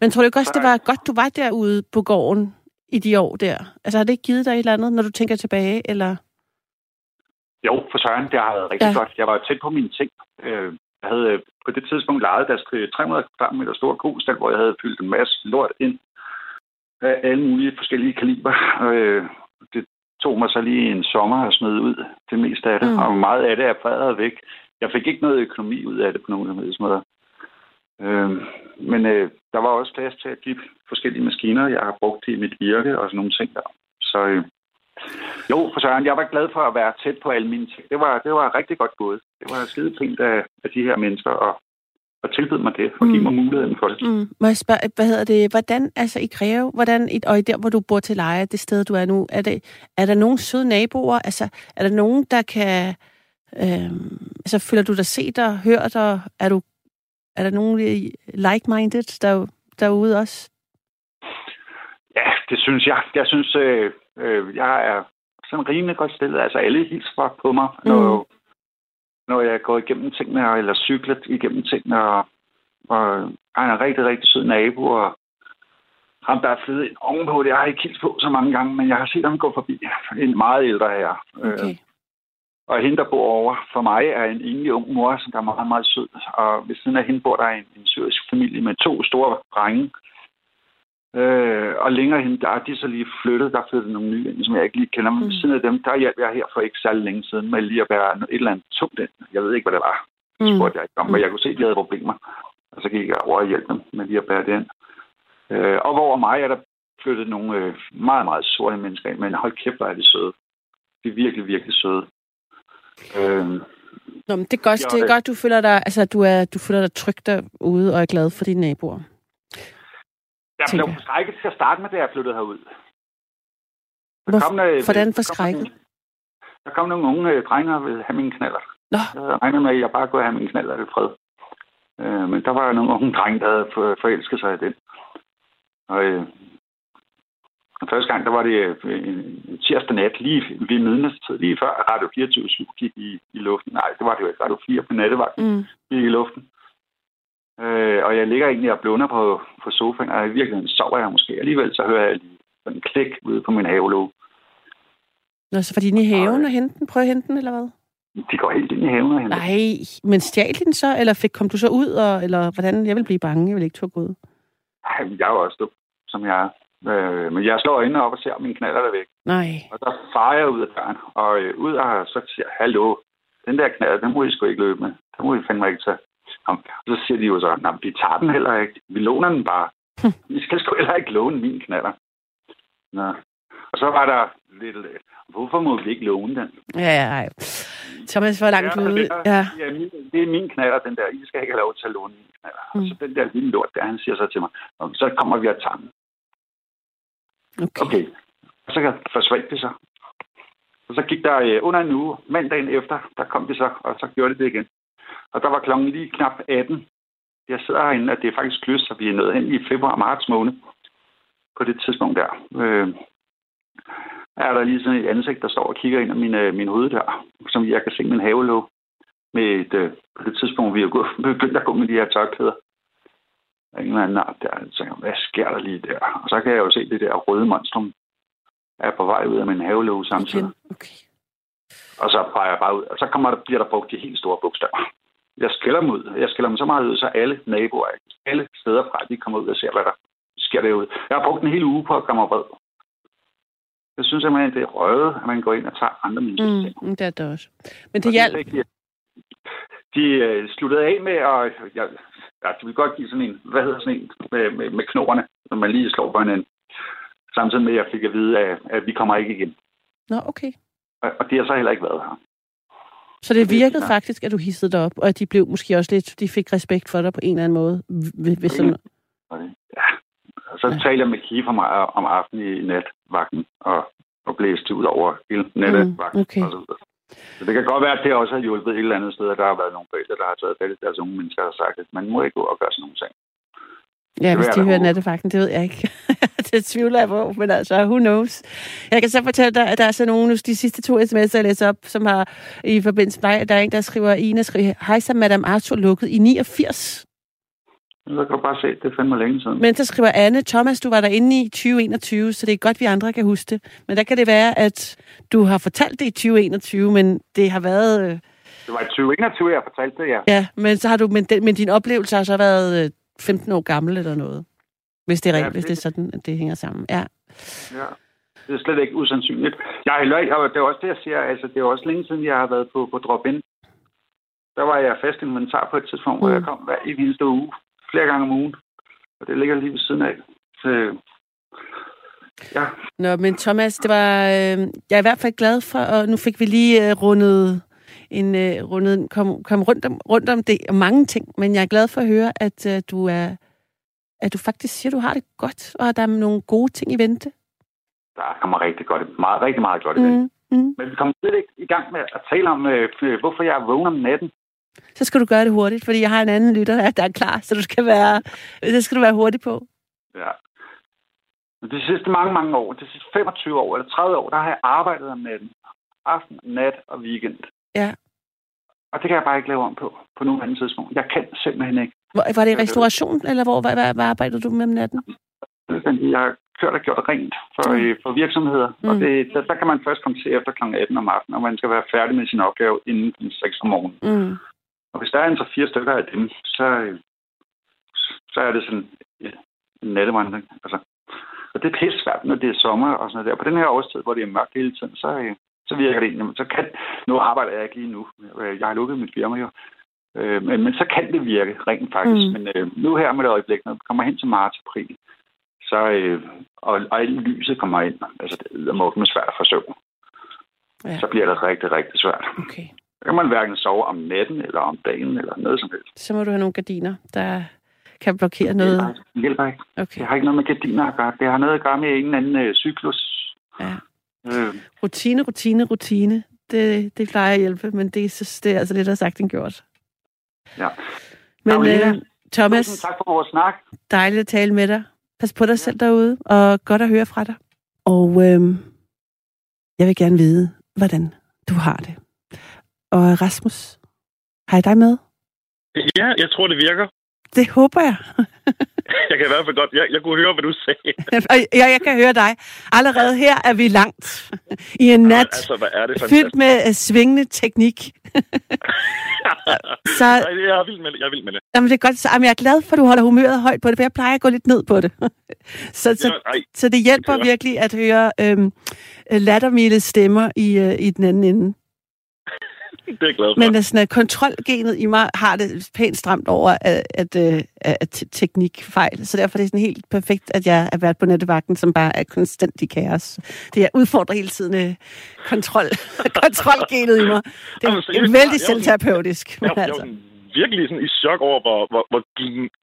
Men tror du ikke også, det var godt, du var derude på gården i de år der? Altså har det ikke givet dig et eller andet, når du tænker tilbage? Eller? Jo, for søren, det har været rigtig Ja. ja. godt. Jeg var tæt på mine ting. Øh, Jeg havde øh, på det tidspunkt lejet deres øh, 300 kvadratmeter store kostal, hvor jeg havde fyldt en masse lort ind af alle mulige forskellige kaliber. Øh, det tog mig så lige en sommer at smide ud det meste af det, Mm. og meget af det er fredret væk. Jeg fik ikke noget økonomi ud af det på nogen af de måder. Øh, men øh, der var også plads til at de forskellige maskiner, jeg har brugt i mit virke og sådan nogle ting der. Så øh, jo, for Søren, jeg var glad for at være tæt på alle mine ting. Det var, det var rigtig godt gået. Det var skide pænt af, af de her mennesker og, og tilbyde mig det og give Mm. mig muligheden for det. Mm. Må jeg spørge, hvad hedder det, hvordan, altså i Greve, hvordan, og i der, hvor du bor til leje, det sted, du er nu, er, det, er der nogen søde naboer? Altså, er der nogen, der kan, øhm, altså føler du dig set og hørt, og er du, er der nogen øh, like-minded der, derude også? Ja, det synes jeg. Jeg synes, øh, øh, jeg er sådan rimelig godt stillet. Altså, alle hilser på mig, når, Mm. Når jeg går igennem tingene, eller cykler igennem tingene, og, og jeg er en rigtig, rigtig sød nabo, og ham, der er flyttet ind ovenpå det, jeg har ikke hilst på så mange gange, men jeg har set ham gå forbi. En meget ældre herre. Øh, Okay. Og hende, der bor over for mig, er en enlig ung mor, som der er meget, meget sød. Og ved siden af hende bor der en, en syrisk familie med to store drenge. Øh, og længere hen, der er de så lige flyttet. Der er flyttet nogle nye ind, som jeg ikke lige kender. Men Mm. siden af dem, der hjalp jeg her for ikke særlig længe siden med lige at være et eller andet tungt ind. Jeg ved ikke, hvad det var. Det Mm. spurgte jeg ikke om, men jeg kunne se, at de havde problemer. Og så gik jeg over og hjalp dem med lige at bære det ind. Øh, og hvor mig er der flyttet nogle øh, meget, meget sorte mennesker ind. Men hold kæft, hvor er de søde. De er virkelig, virkelig søde. Øh, Nå, men det er godt, det er godt, du føler dig, altså, du, er, du føler dig tryg derude og er glad for dine naboer. Jeg blev forskrækket til at starte med, da jeg flyttede herud. Der Hvor, kom, øh, hvordan der forskrækket? nogle- Der kom nogle unge øh, drenge og ville have mine knaller. Nå, Jeg regnet med, at jeg bare kunne have mine knaller i fred. Øh, men der var nogle unge drenge, der havde for- forelsket sig i den. Og øh, første gang, der var det øh, en tirsdag nat, lige ved midnatstid, lige før Radio 24 gik i, i luften. Nej, det var det jo ikke. Radio 4 på nattevagten mm. gik i luften. Øh, og jeg ligger egentlig og blunder på, på sofaen, og i virkeligheden sover jeg måske. Alligevel så hører jeg lige sådan en klik ude på min havelåge. Nå, så var de inde i haven og hente den? Prøv at hente den, eller hvad? De går helt ind i haven og henter. Nej, men stjal de den så, eller fik, kom du så ud, og, eller hvordan? Jeg vil blive bange, jeg vil ikke turde ud. Ej, jeg er jo også dum, som jeg er. Øh, men jeg slår øjnene op og ser, om mine knaller er væk. Nej. Og der farer jeg ud af døren, og øh, ud og så siger jeg, hallo, den der knaller, den må I sgu ikke løbe med. Den må I fandme ikke tage. Så siger de jo så, nej, vi tager den heller ikke. Vi låner den bare. Vi skal sgu heller ikke låne min knaller. Nå. Og så var der lidt, hvorfor må vi ikke låne den? Ja, ja, nej. Thomas var langt Ja, ude. det Ja. ja, min, det er min knaller, den der. I skal ikke have lov til at låne min knaller. Mm. Og Mm. så den der lille lort der, han siger så til mig, "Nå, så kommer vi og tager den. Okay. Okay. Og så forsvandt det så. Og så gik der øh, under en uge, mandagen efter, der kom de så, og så gjorde de det igen. Og der var klokken lige knap 18. Jeg sidder herinde, at det er faktisk lyst, så vi er nået hen i februar-marts måned på det tidspunkt der. Øh, er der lige sådan et ansigt, der står og kigger ind i min, øh, min hoveddør, som jeg kan se min havelåg med et, øh, på det tidspunkt, vi er begyndt at gå med de her tørklæder. En eller anden art der. Så tænker, hvad sker der lige der? Og så kan jeg jo se det der røde monstrum er på vej ud af min havelåg samtidig. Okay. Og så peger jeg bare ud, og så kommer der, bliver der brugt de helt store bogstaver. Jeg skælder dem ud. Jeg skælder dem så meget ud, så alle naboer, alle steder fra, de kommer ud og ser, hvad der sker derude. Jeg har brugt en hel uge på at komme vred. Jeg synes simpelthen, det er røget, at man går ind og tager andre mennesker Mm, det er det også. Men det Og hjalp. De, de uh, sluttede af med, at jeg, ja, de vil godt give sådan en, hvad hedder sådan en, med, med, med knoerne, når man lige slår på hinanden. Samtidig med, at jeg fik at vide, at, at vi kommer ikke igen. Nå, okay. Og, det har så heller ikke været her. Så det virkede klart. faktisk, at du hissede dig op, og at de blev måske også lidt, de fik respekt for dig på en eller anden måde. Ved, ved sådan, Ja. Og så Ja. ja. talte jeg med Kiefer mig om aftenen i natvagten, og, og blæste ud over hele nattevagten. Mm, okay. og så, videre. så det kan godt være, at det også har hjulpet et eller andet sted, at der har været nogle forældre, der har taget fat i deres unge mennesker og sagt, at man må ikke gå og gøre sådan nogle ting. Ja, hvis de hører nattevagten, det ved jeg ikke. det tvivler jeg på, men altså, who knows. Jeg kan så fortælle dig, at der er så nogle, de sidste to sms'er, jeg læser op, som har i forbindelse med dig, der er en, der skriver, Ina skriver, hej så Madame Arthur lukket i 89. Så kan du bare se, det er fandme længe siden. Men så skriver Anne, Thomas, du var derinde i 2021, så det er godt, vi andre kan huske det. Men der kan det være, at du har fortalt det i 2021, men det har været... Øh, Det var i 2021, jeg fortalte det, ja. ja, men, så har du, men, den, men din oplevelse har så været øh, 15 år gammel eller noget. Hvis det er Ja, hvis det er sådan, at det hænger sammen. Ja. ja. Det er slet ikke usandsynligt. Jeg heller ikke, og det er også det, jeg siger, altså det er også længe siden, jeg har været på, på drop-in. Der var jeg fast inventar på et tidspunkt, hvor Mm. jeg kom hver eneste uge, flere gange om ugen. Og det ligger lige ved siden af. Så, ja, Nå, men Thomas, det var, øh, jeg er i hvert fald glad for, og nu fik vi lige øh, rundet en øh, rundet, kom, kom rundt, om, rundt om det og mange ting, men jeg er glad for at høre, at øh, du er at du faktisk siger, at du har det godt, og at der er nogle gode ting i vente. der kommer rigtig godt, meget, rigtig meget godt i det. Mm, mm. Men vi kommer slet ikke i gang med at tale om, øh, hvorfor jeg er vågen om natten. Så skal du gøre det hurtigt, fordi jeg har en anden lytter, der er klar, så du skal være, det skal du være hurtig på. Ja. De sidste mange, mange år, de sidste 25 år eller 30 år, der har jeg arbejdet om natten. Aften, nat og weekend. Ja. Og det kan jeg bare ikke lave om på, på nogen anden tidspunkt. Jeg kan simpelthen ikke. Hvor, var det i restauration, eller hvor hvad, hvad, hvad arbejdede du med om natten? Jeg har kørt og gjort rent for, Mm. mm. for virksomheder. Mm. Og det, der, der kan man først komme til efter kl. 18 om aftenen, og man skal være færdig med sin opgave inden kl. 6 om morgenen. Mm. Og hvis der er en så fire stykker af dem, så, øh, så er det sådan ja, en nattevandring. Altså, og det er pisse svært, når det er sommer og sådan noget der. På den her årstid, hvor det er mørkt hele tiden, så, øh, så virker det egentlig. Så kan, nu arbejder jeg ikke lige nu. Jeg har lukket mit firma jo. Øh, Men, men så kan det virke rent faktisk. Mm. Men øh, nu her med det øjeblik, når vi kommer hen til marts april, så, øh, og, og alt lyset kommer ind, altså det er med svært at forsøge, Ja. ja. så bliver det rigtig, rigtig svært. Okay. Så kan man hverken sove om natten, eller om dagen, eller noget som helst. Så må du have nogle gardiner, der kan blokere Det noget. Det hjælper ikke. Okay. Det har ikke noget med gardiner at gøre. Det har noget at gøre med en anden øh, cyklus. Ja. Øh, Rutine, rutine, rutine. Det, det plejer at hjælpe, men det, så, det er altså lidt at sagt end gjort. ja. Men Karoline, øh, Thomas, tak for vores snak. dejligt at tale med dig. Pas på dig selv derude, og godt at høre fra dig. Og øh, jeg vil gerne vide, hvordan du har det. Og Rasmus, har jeg dig med? Ja, jeg tror, det virker. Det håber jeg. Jeg kan i hvert fald godt... Jeg, jeg kunne høre, hvad du sagde. Og jeg, kan høre dig. Allerede her er vi langt i en nat altså, hvad er det fyldt med øh, svingende teknik. Så Nej, jeg er vild med det. Jeg er vild med det. jamen, det er godt. Så, jamen, jeg er glad for, at du holder humøret højt på det, for jeg plejer at gå lidt ned på det. så, så, Ja, så det hjælper Det er virkelig at høre øhm, lattermilde stemmer i, øh, i den anden ende. Det er jeg glad for. Men øh, sådan, at kontrolgenet i mig har det pænt stramt over at, at, øh, at te- teknikfejl. Så derfor er det sådan helt perfekt, at jeg er været på nettevagten, som bare er konstant i kaos. Det er udfordrer hele tiden øh, kontrol, kontrolgenet i mig. Det er, Jamen, vældig jeg er selvterapeutisk. jeg, jeg er altså. sådan virkelig sådan i chok over, hvor, hvor, hvor,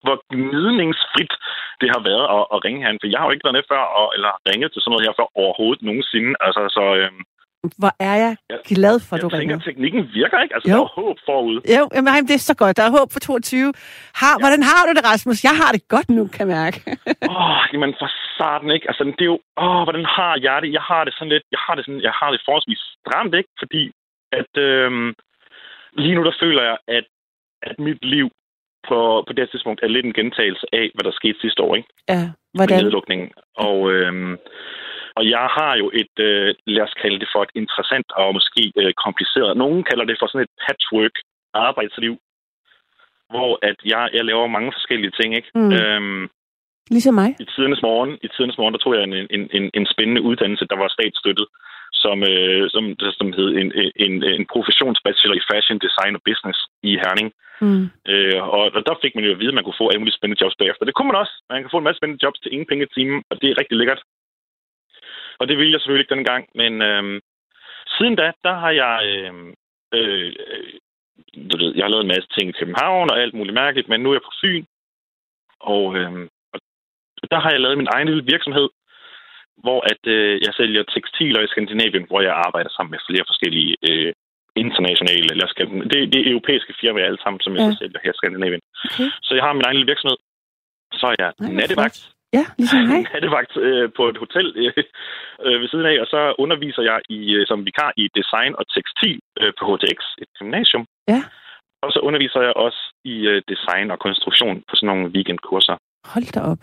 hvor gnidningsfrit det har været at, at ringe herinde. For jeg har jo ikke været med før, og, eller ringet til sådan noget her før overhovedet nogensinde. Altså, så øhm, Hvor er jeg Ja. glad for, at du Jeg tænker, ringer. teknikken virker, ikke? Altså, Jo. der er håb forude. Jo, jamen, ej, det er så godt. Der er håb for 22. Har, ja. Hvordan har du det, Rasmus? Jeg har det godt nu, kan jeg mærke. Åh, oh, jamen for starten, ikke? Altså, det er jo... Åh, oh, hvordan har jeg det? Jeg har det sådan lidt... Jeg har det, sådan, jeg har det forholdsvis stramt, ikke? Fordi at øhm, lige nu, der føler jeg, at, at mit liv på, på det her tidspunkt er lidt en gentagelse af, hvad der skete sidste år, ikke? ja, Med hvordan? nedlukningen. Og, øhm, og jeg har jo et, øh, lad os kalde det for et interessant og måske øh, kompliceret. Nogen kalder det for sådan et patchwork arbejdsliv, hvor at jeg, jeg laver mange forskellige ting, ikke? Mm. Øhm, Ligesom mig. i tidernes morgen, i tidernes morgen, der tog jeg en, en, en, en spændende uddannelse, der var statsstøttet, som, øh, som, som hed en, en, en professionsbachelor i fashion design og business i Herning. Mm. Øh, og der fik man jo at vide, at man kunne få alle mulige spændende jobs bagefter. Det kunne man også. Man kan få en masse spændende jobs til ingen penge i timen, og det er rigtig lækkert. Og det ville jeg selvfølgelig ikke dengang, men øh, siden da, der har jeg... Øh, øh, du ved, jeg har lavet en masse ting i København og alt muligt mærkeligt, men nu er jeg på Fyn, og, øh, og der har jeg lavet min egen lille virksomhed, hvor at øh, jeg sælger tekstiler i Skandinavien, hvor jeg arbejder sammen med flere forskellige øh, internationale, eller skal, det, det er europæiske firmaer alle sammen, som jeg Ja. sælger her i Skandinavien. Okay. Så jeg har min egen lille virksomhed. Så er jeg hvor nattevagt. flot. Ja, ligesom mig. nattevagt øh, på et hotel øh, øh, ved siden af, og så underviser jeg i, øh, som vikar i design og tekstil øh, på HTX, et gymnasium. Ja. Og så underviser jeg også i øh, design og konstruktion på sådan nogle weekendkurser. Hold da op.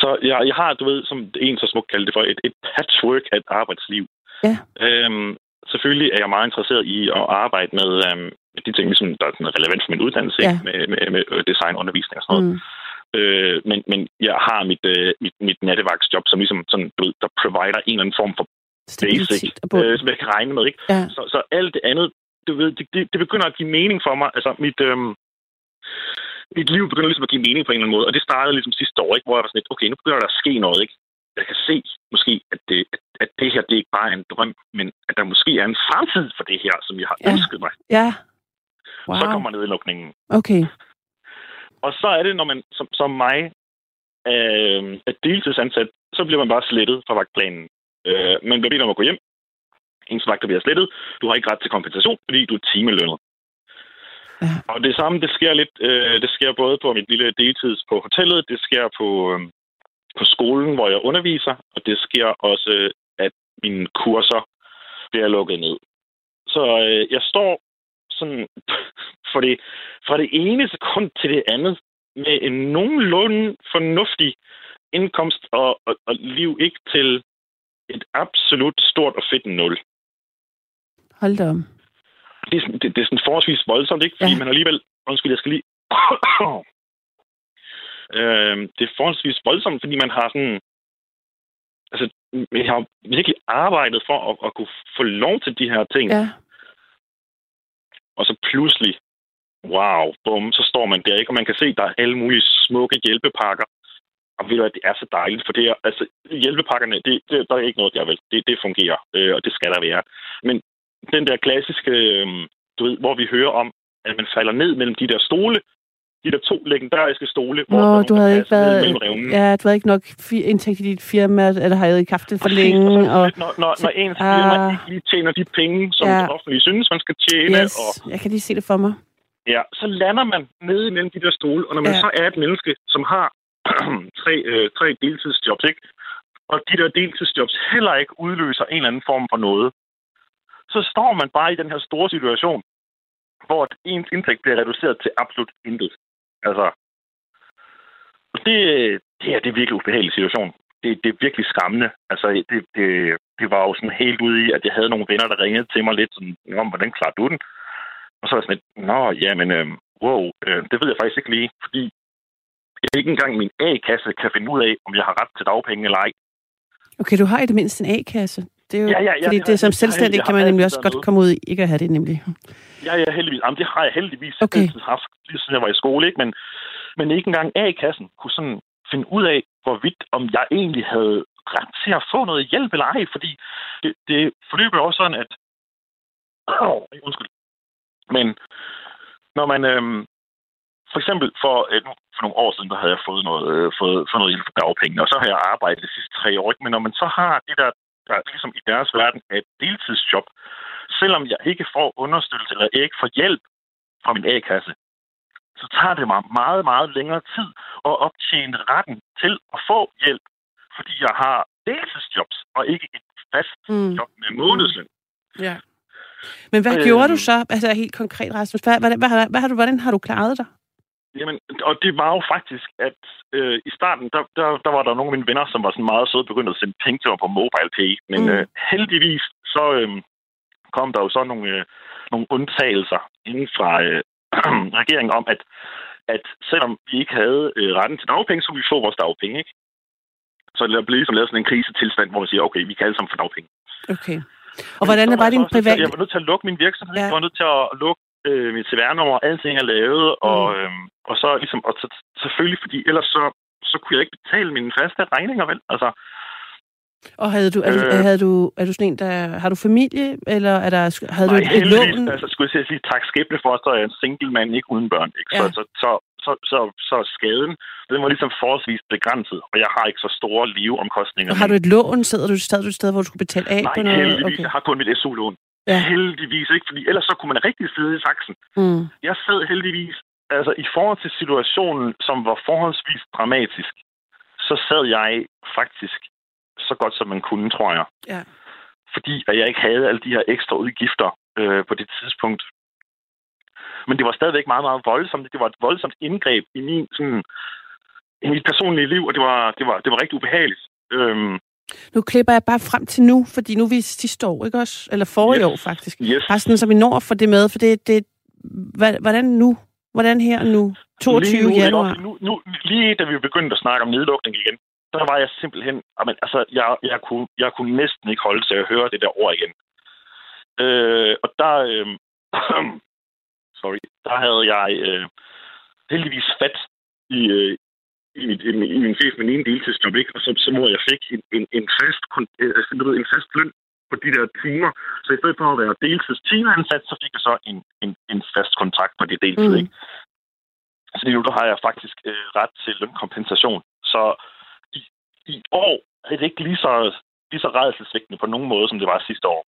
Så jeg, jeg har, du ved, som en så smukt kaldte det for, et, et patchwork af et arbejdsliv. Ja. Øhm, selvfølgelig er jeg meget interesseret i at arbejde med øhm, de ting, ligesom, der er relevant for min uddannelse, Ja. ikke? med, med, med øh, designundervisning og sådan noget. Mm. Øh, men, men jeg har mit, øh, mit, mit nattevagtsjob, som ligesom sådan, du ved, der provider en eller anden form for basic, øh, som jeg kan regne med. Ikke? Ja. Så, så alt det andet, du ved, det, det, det begynder at give mening for mig. Altså, mit, øhm, mit liv begynder ligesom at give mening på en eller anden måde. Og det startede ligesom sidste år, ikke? hvor jeg var sådan lidt, okay, nu begynder der at ske noget. Ikke? Jeg kan se måske, at det, at, at det her, det er ikke bare er en drøm, men at der måske er en fremtid for det her, som jeg har Ja. ønsket mig. Ja. Wow. Så kommer nedlukningen. Okay. Og så er det, når man som, som mig øh, er deltidsansat, så bliver man bare slettet fra vagtplanen. Øh, man bliver bedt om at gå hjem. Ens vagter bliver slettet. Du har ikke ret til kompensation, fordi du er timelønnet. Ja. Og det samme, det sker lidt, øh, det sker både på mit lille deltids på hotellet, det sker på, øh, på skolen, hvor jeg underviser, og det sker også, at mine kurser bliver lukket ned. Så øh, jeg står sådan for det, fra det ene sekund til det andet med en nogenlunde fornuftig indkomst og, og, og liv ikke til et absolut stort og fedt nul. Hold da om. Det er, sådan- det, det er sådan forholdsvis voldsomt, ikke? Fordi ja. man alligevel... Undskyld, jeg skal lige... øh, det er forholdsvis voldsomt, fordi man har sådan... Altså, jeg har virkelig arbejdet for at, at kunne få lov til de her ting. Ja. Og så pludselig, wow, bum, så står man der, ikke? Og man kan se, der er alle mulige smukke hjælpepakker. Og ved du hvad, det er så dejligt, for det er, altså, hjælpepakkerne, det, det, der er ikke noget, der vil. Det, det fungerer, øh, og det skal der være. Men den der klassiske, øh, du ved, hvor vi hører om, at man falder ned mellem de der stole, de der to legendariske stole, hvor Nå, du havde ikke været... Ja, du havde ikke nok indtægt i dit firma, eller har jeg ikke haft det for Præcis, længe. og så, Og, når, når, når ens Ah. firma ikke lige tjener de penge, som Ja. det offentlige synes, man skal tjene, yes, og jeg kan lige se det for mig. Ja, så lander man nede imellem de der stole, og når man ja. så er et menneske, som har tre, øh, tre deltidsjobs, ikke? og de der deltidsjobs heller ikke udløser en eller anden form for noget, så står man bare i den her store situation, hvor ens indtægt bliver reduceret til absolut intet. Altså, det, det, er, det er virkelig ubehagelig situation. Det, det er virkelig skræmmende. Altså, det, det, det var jo sådan helt ude i, at jeg havde nogle venner, der ringede til mig lidt sådan, om, hvordan klarer du den? Og så var jeg sådan lidt, nå, jamen, øh, wow, øh, det ved jeg faktisk ikke lige, fordi jeg ikke engang min A-kasse kan finde ud af, om jeg har ret til dagpenge eller ej. Okay, du har i det mindste en A-kasse. Det er jo, Ja, ja, ja, fordi det det, som selvstændig kan man nemlig også godt med. komme ud i ikke at have det, nemlig. Ja, ja, heldigvis. Jamen, det har jeg heldigvis Okay. altid haft, lige siden jeg var i skole, ikke? Men, men ikke engang A-kassen kunne sådan finde ud af, hvorvidt om jeg egentlig havde ret til at få noget hjælp eller ej, fordi det, det forløber jo også sådan, at... Oh, undskyld. Men når man... Øhm, for eksempel for, øh, for nogle år siden, der havde jeg fået noget, øh, fået, fået noget hjælp for dagpenge, og så har jeg arbejdet de sidste tre år. Ikke? Men når man så har det der der ligesom i deres verden er et deltidsjob, selvom jeg ikke får understøttelse eller ikke får hjælp fra min A-kasse, så tager det mig meget, meget længere tid at optjene retten til at få hjælp, fordi jeg har deltidsjobs og ikke et fast Mm. job med månedsløn. Ja. Men hvad Øhm. gjorde du så? Altså helt konkret, Rasmus. Hvad, hvad, hvad, hvad, hvad hvordan har du klaret dig? Jamen, og det var jo faktisk, at øh, i starten, der, der, der var der nogle af mine venner, som var sådan meget søde begyndt at sende penge til mig på MobilePay. Men Mm. øh, heldigvis, så øh, kom der jo så nogle, øh, nogle undtagelser inden fra øh, regeringen om, at, at selvom vi ikke havde øh, retten til dagpenge, så ville vi få vores dagpenge, ikke? Så der blev ligesom lavet sådan en krisetilstand, hvor man siger, okay, vi kan alle sammen få dagpenge. Okay. Og hvordan var jeg din private... Jeg var nødt til at lukke min virksomhed. Ja. Ja. Jeg var nødt til at lukke øh, mit CVR-nummer, alting er lavet, Mm. og, øhm, og så ligesom, og så, selvfølgelig, fordi ellers så, så kunne jeg ikke betale mine faste regninger, vel? Altså, Og havde du, er, du, Øh. havde du, er du sådan en, der... Har du familie, eller er der, havde du nej, et, et lån? altså, skulle jeg at sige, tak skæbne for, så er jeg en single mand, ikke uden børn, ikke? Så, Ja. så, så, så, så, så, skaden, den var ligesom forholdsvis begrænset, og jeg har ikke så store leveomkostninger. Og har du et lån? Sidder du, sad du et sted, hvor du skulle betale af Nej, på noget? heldigvis. Okay. Jeg har kun mit SU-lån. Ja. Heldigvis ikke, fordi ellers så kunne man rigtig sidde i saksen. Mm. jeg sad heldigvis, altså i forhold til situationen, som var forholdsvis dramatisk, så sad jeg faktisk så godt, som man kunne, tror jeg. Ja. Fordi at jeg ikke havde alle de her ekstra udgifter øh, på det tidspunkt. Men det var stadigvæk meget, meget voldsomt. Det var et voldsomt indgreb i min, sådan, i mit personlige liv, og det var, det var, det var rigtig ubehageligt. Øhm, Nu klipper jeg bare frem til nu, fordi nu er vi sidste år, ikke også? Eller forrige Yes. år, faktisk. yes. Bare sådan, så vi når for det med, for det, det hvordan nu? Hvordan her nu? 22 lige nu, januar. Nu, nu, lige da vi begyndte at snakke om nedlukning igen, der var jeg simpelthen... Amen, altså, jeg, jeg, kunne, jeg kunne næsten ikke holde til at høre det der ord igen. Øh, og der... Øh, sorry. Der havde jeg øh, heldigvis fat i, øh, i, i, i min chef med en deltidsjob, ikke? Og så, så må jeg fik en, en, en, fast, kon- øh, altså, en fast løn på de der timer. Så i stedet for at være deltidstimeansat, så fik jeg så en, en, en fast kontrakt på det deltid, Mm. ikke? Så lige nu, der har jeg faktisk øh, ret til lønkompensation. Så i, i år er det ikke lige så, lige så redselsvægtende på nogen måde, som det var sidste år.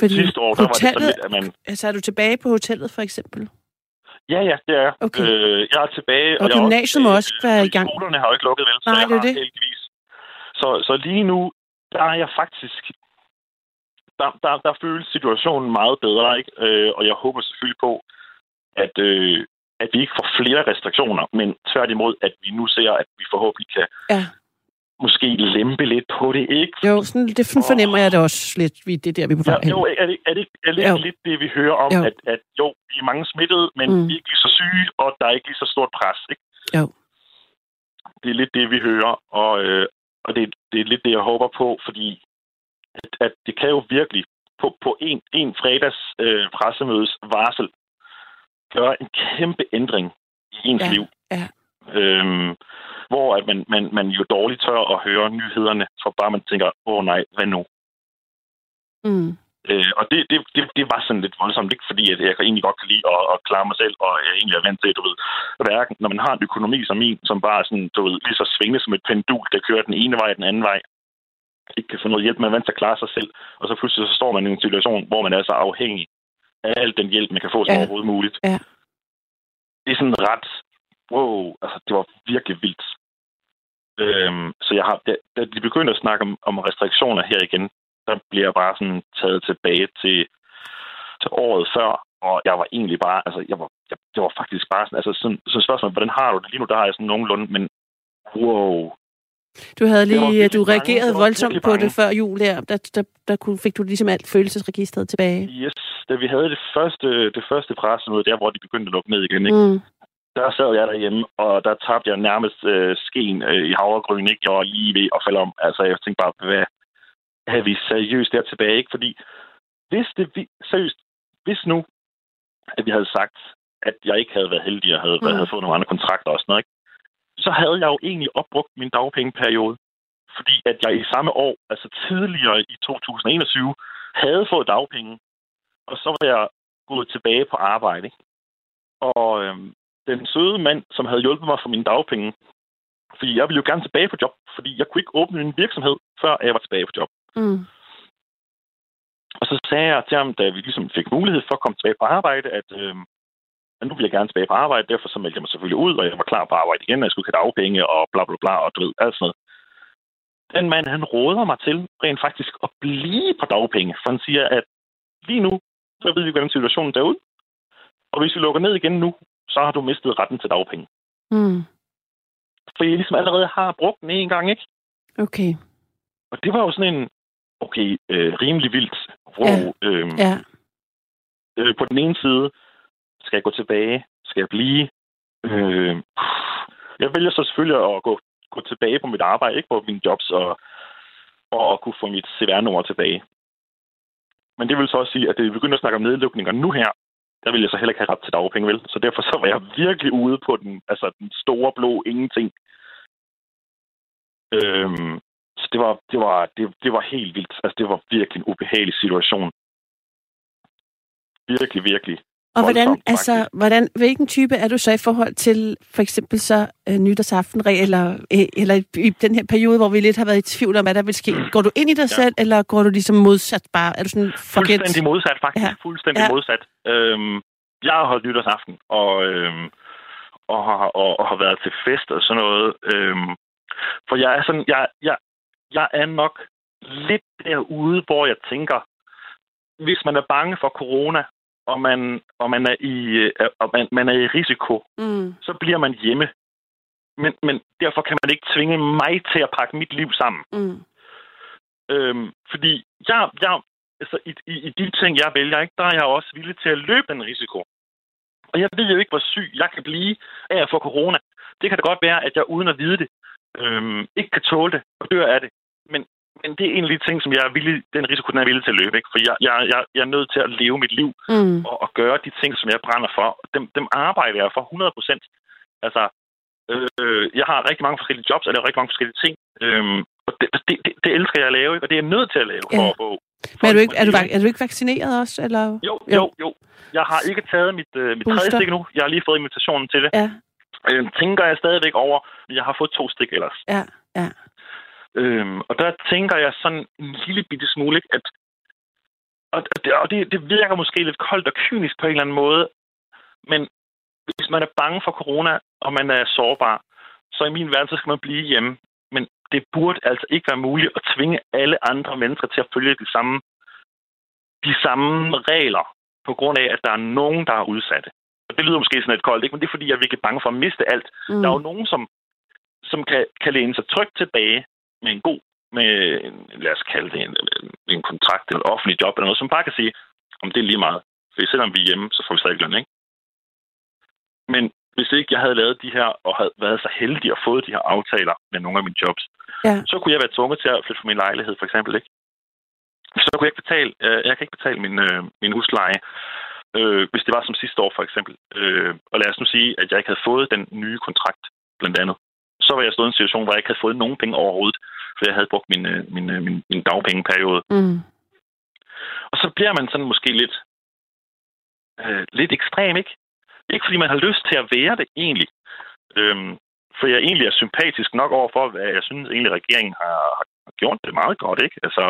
Fordi Sidste år, der var det sådan lidt, at man... altså er du tilbage på hotellet, for eksempel? Ja, ja, det er. Okay. Øh, jeg er tilbage. Og er gymnasiet må øh, også være i gang. Skolerne har jo ikke lukket, vel? Så Nej, jeg det har det. heldigvis. Så, så lige nu, der er jeg faktisk... Der, der, der føles situationen meget bedre, ikke? Øh, og jeg håber selvfølgelig på, at, øh, at vi ikke får flere restriktioner, men tværtimod, at vi nu ser, at vi forhåbentlig kan Ja. måske lempe lidt på det, ikke? Jo, sådan, det fornemmer jeg det også lidt. Vi, det er der, vi er på vej Ja, jo, er det, er det, er det ikke lidt det, vi hører om, Jo. at, at jo, vi er mange smittede, men mm. vi er ikke lige så syge, og der er ikke lige så stort pres, ikke? Jo. Det er lidt det, vi hører, og, øh, og det, det er lidt det, jeg håber på, fordi at, det kan jo virkelig på, på en, en fredags øh, pressemødes varsel gøre en kæmpe ændring i ens Ja, liv. ja. Øhm, hvor at man, man, man jo dårligt tør at høre nyhederne, for bare man tænker, åh oh, nej, hvad nu? Mm. Øh, og det, det, det, det var sådan lidt voldsomt, ikke fordi at jeg egentlig godt kan lide at, at klare mig selv, og jeg egentlig er vant til, du ved, hverken, når man har en økonomi som min, som bare er sådan, du ved, lige så svingende som et pendul, der kører den ene vej den anden vej, ikke kan få noget hjælp, man er vant til at klare sig selv, og så pludselig så står man i en situation, hvor man er så afhængig af al den hjælp, man kan få som Ja. overhovedet muligt. Ja. Det er sådan ret, wow, altså det var virkelig vildt. Øhm, så jeg har, da, da de begyndte at snakke om, om restriktioner her igen, der bliver jeg bare sådan taget tilbage til, til året før, og jeg var egentlig bare, altså jeg var, jeg, det var faktisk bare sådan, altså sådan, sådan spørgsmål, hvordan har du det? Lige nu, der har jeg sådan nogenlunde, men wow. Du havde lige, du reagerede voldsomt på det før jul der. Der, der, der kunne, fik du ligesom alt følelsesregistret tilbage. Yes, da vi havde det første, det første pressemøde, der hvor de begyndte at lukke ned igen, ikke? Mm. der sad jeg derhjemme, og der tabte jeg nærmest øh, skeen øh, i havregryn, ikke? Jeg var lige ved at falde om. Altså, jeg tænkte bare, hvad er vi seriøst der tilbage, ikke? Fordi hvis det, vi, seriøst, hvis nu, at vi havde sagt, at jeg ikke havde været heldig, og havde, mm. havde fået nogle andre kontrakter og sådan noget, ikke? Så havde jeg jo egentlig opbrugt min dagpengeperiode. Fordi at jeg i samme år, altså tidligere i 2021, havde fået dagpenge, og så var jeg gået tilbage på arbejde. Ikke? Og øhm, den søde mand, som havde hjulpet mig for mine dagpenge, fordi jeg ville jo gerne tilbage på job, fordi jeg kunne ikke åbne en virksomhed, før jeg var tilbage på job. Mm. Og så sagde jeg til ham, da vi ligesom fik mulighed for at komme tilbage på arbejde, at, øh, at nu vil jeg gerne tilbage på arbejde, derfor så meldte jeg mig selvfølgelig ud, og jeg var klar på arbejde igen, og jeg skulle have dagpenge og bla bla bla, og du ved, alt sådan noget. Den mand, han råder mig til rent faktisk at blive på dagpenge, for han siger, at lige nu, så ved vi, hvordan situationen er ud. Og hvis vi lukker ned igen nu, så har du mistet retten til dagpenge. Mm. For jeg ligesom allerede har brugt den en gang, ikke? Okay. Og det var jo sådan en, okay, øh, rimelig vildt. Wow, Ja. øh, Ja. øh, på den ene side, skal jeg gå tilbage? Skal jeg blive? Øh, jeg vælger så selvfølgelig at gå, gå tilbage på mit arbejde, ikke på mine jobs, og, og at kunne få mit CVR-nummer tilbage. Men det vil så også sige, at det vi begynder at snakke om nedlukninger nu her, der vil jeg så heller ikke have ret til dagpenge, vel? Så derfor så var jeg virkelig ude på den, altså den store blå ingenting. Øhm, så det var, det, var, det, det var helt vildt. Altså, det var virkelig en ubehagelig situation. Virkelig, virkelig. Og hvordan, Voldsomt, altså, hvordan, hvilken type er du så i forhold til for eksempel så øh, nytårsaften, eller, øh, eller i, i den her periode, hvor vi lidt har været i tvivl om, hvad der vil ske? Går du ind i dig Ja. selv, eller går du ligesom modsat bare? Er du sådan forget? Fuldstændig modsat, faktisk. Ja. Fuldstændig ja. modsat. Øhm, jeg har holdt nytårsaften, og, øhm, og, har, og, og har været til fest og sådan noget. Øhm, for jeg er sådan, jeg, jeg, jeg er nok lidt derude, hvor jeg tænker, hvis man er bange for corona, og man, og man, er, i, øh, og man, man er i risiko, Mm. så bliver man hjemme. Men, men derfor kan man ikke tvinge mig til at pakke mit liv sammen. Mm. Øhm, fordi jeg, jeg, altså, i, i, i de ting, jeg vælger, ikke, der er jeg også villig til at løbe den risiko. Og jeg ved jo ikke, hvor syg jeg kan blive af at få corona. Det kan da godt være, at jeg uden at vide det, øhm, ikke kan tåle det og dør af det. Men, men det er en af de ting, som jeg er villig, den risiko, den er villig til at løbe. Ikke? For jeg, jeg, jeg, jeg er nødt til at leve mit liv Mm. og, og gøre de ting, som jeg brænder for. Dem, dem arbejder jeg for 100 procent. Altså, øh, jeg har rigtig mange forskellige jobs, og jeg laver rigtig mange forskellige ting. Øhm, og det, det, det, det elsker jeg at lave, ikke? og det er jeg nødt til at lave for Ja. at få... Men er du, ikke, er, du, er du ikke vaccineret også? Eller? Jo, Jo. jo, jo. Jeg har ikke taget mit, øh, mit tredje stik nu. Jeg har lige fået invitationen til det. Ja, Øh, tænker jeg stadigvæk over, jeg har fået to stik ellers. ja, ja. Øhm, og der tænker jeg sådan en lille bitte smule, ikke, at og det, og det, det virker måske lidt koldt og kynisk på en eller anden måde, men hvis man er bange for corona, og man er sårbar, så i min verden, så skal man blive hjemme. Men det burde altså ikke være muligt at tvinge alle andre mennesker til at følge de samme, de samme regler, på grund af, at der er nogen, der er udsatte. Og det lyder måske sådan lidt koldt, ikke? men det er fordi, jeg er virkelig bange for at miste alt. Mm. Der er jo nogen, som, som kan, kan læne sig trygt tilbage med en god, med en, lad os kalde det en, en kontrakt eller et offentlig job, eller noget, som bare kan sige, om det er lige meget. For selvom vi er hjemme, så får vi stadig løn, ikke? Men hvis ikke jeg havde lavet de her, og havde været så heldig at få de her aftaler med nogle af mine jobs, Ja. så kunne jeg være tvunget til at flytte fra min lejlighed, for eksempel, ikke? Så kunne jeg ikke betale, øh, jeg kan ikke betale min, øh, min husleje, øh, hvis det var som sidste år, for eksempel. Øh, og lad os nu sige, at jeg ikke havde fået den nye kontrakt, blandt andet. Så var jeg stået i en situation, hvor jeg ikke havde fået nogen penge overhovedet, for jeg havde brugt min, øh, min, øh, min, min dagpengeperiode. Mm. Og så bliver man sådan måske lidt, øh, lidt ekstrem, ikke? Ikke fordi man har lyst til at være det egentlig. Øhm, for jeg egentlig er sympatisk nok overfor, hvad jeg synes egentlig, regeringen har, har gjort det meget godt, ikke? Altså,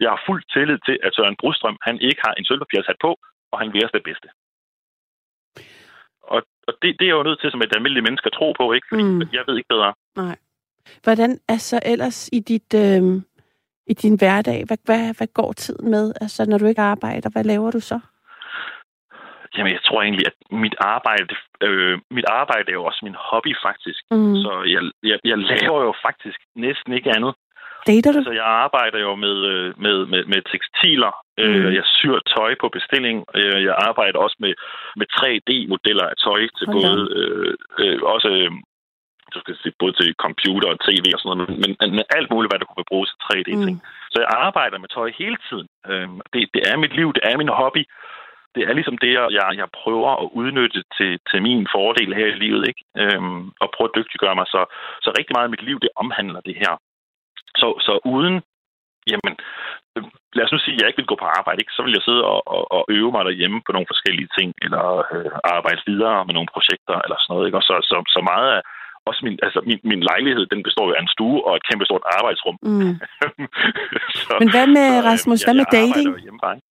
jeg har fuld tillid til, at Søren Brostrøm, han ikke har en sølvpapirshat på, og han vil os det bedste. Og, og det, det er jeg jo nødt til som et almindeligt menneske at tro på, ikke? Fordi Mm. mm. jeg ved ikke bedre. Nej. Hvordan er så ellers i dit... Øh, i din hverdag, hvad, hvad, hvad går tiden med? Altså, når du ikke arbejder, hvad laver du så? Jamen, jeg tror egentlig, at mit arbejde, øh, mit arbejde er jo også min hobby, faktisk. Mm. Så jeg, jeg, jeg laver jo faktisk næsten ikke andet. Dater du? Altså, jeg arbejder jo med, øh, med, med, med tekstiler. Mm. Mm. Jeg syr tøj på bestilling. Øh, Jeg arbejder også med, med 3D-modeller af tøj til da både, øh, øh, også, øh, du skal sige, både til computer og tv og sådan noget, men, men, alt muligt, hvad der kunne bruges til 3D-ting. Mm. Så jeg arbejder med tøj hele tiden. Øhm, Det, det er mit liv, det er min hobby. Det er ligesom det, jeg, jeg prøver at udnytte til, til min fordel her i livet, ikke? Øhm, og prøve at dygtiggøre mig. Så, så rigtig meget af mit liv, det omhandler det her. Så, så uden, jamen, øh, lad os nu sige, at jeg ikke vil gå på arbejde, ikke? så vil jeg sidde og, og, og øve mig derhjemme på nogle forskellige ting, eller øh, arbejde videre med nogle projekter, eller sådan noget. Ikke? Og så, så, så meget af, også min, altså min, min lejlighed, den består jo af en stue og et kæmpe stort arbejdsrum. Mm. så, Men hvad med, så, øh, Rasmus, ja, hvad med dating?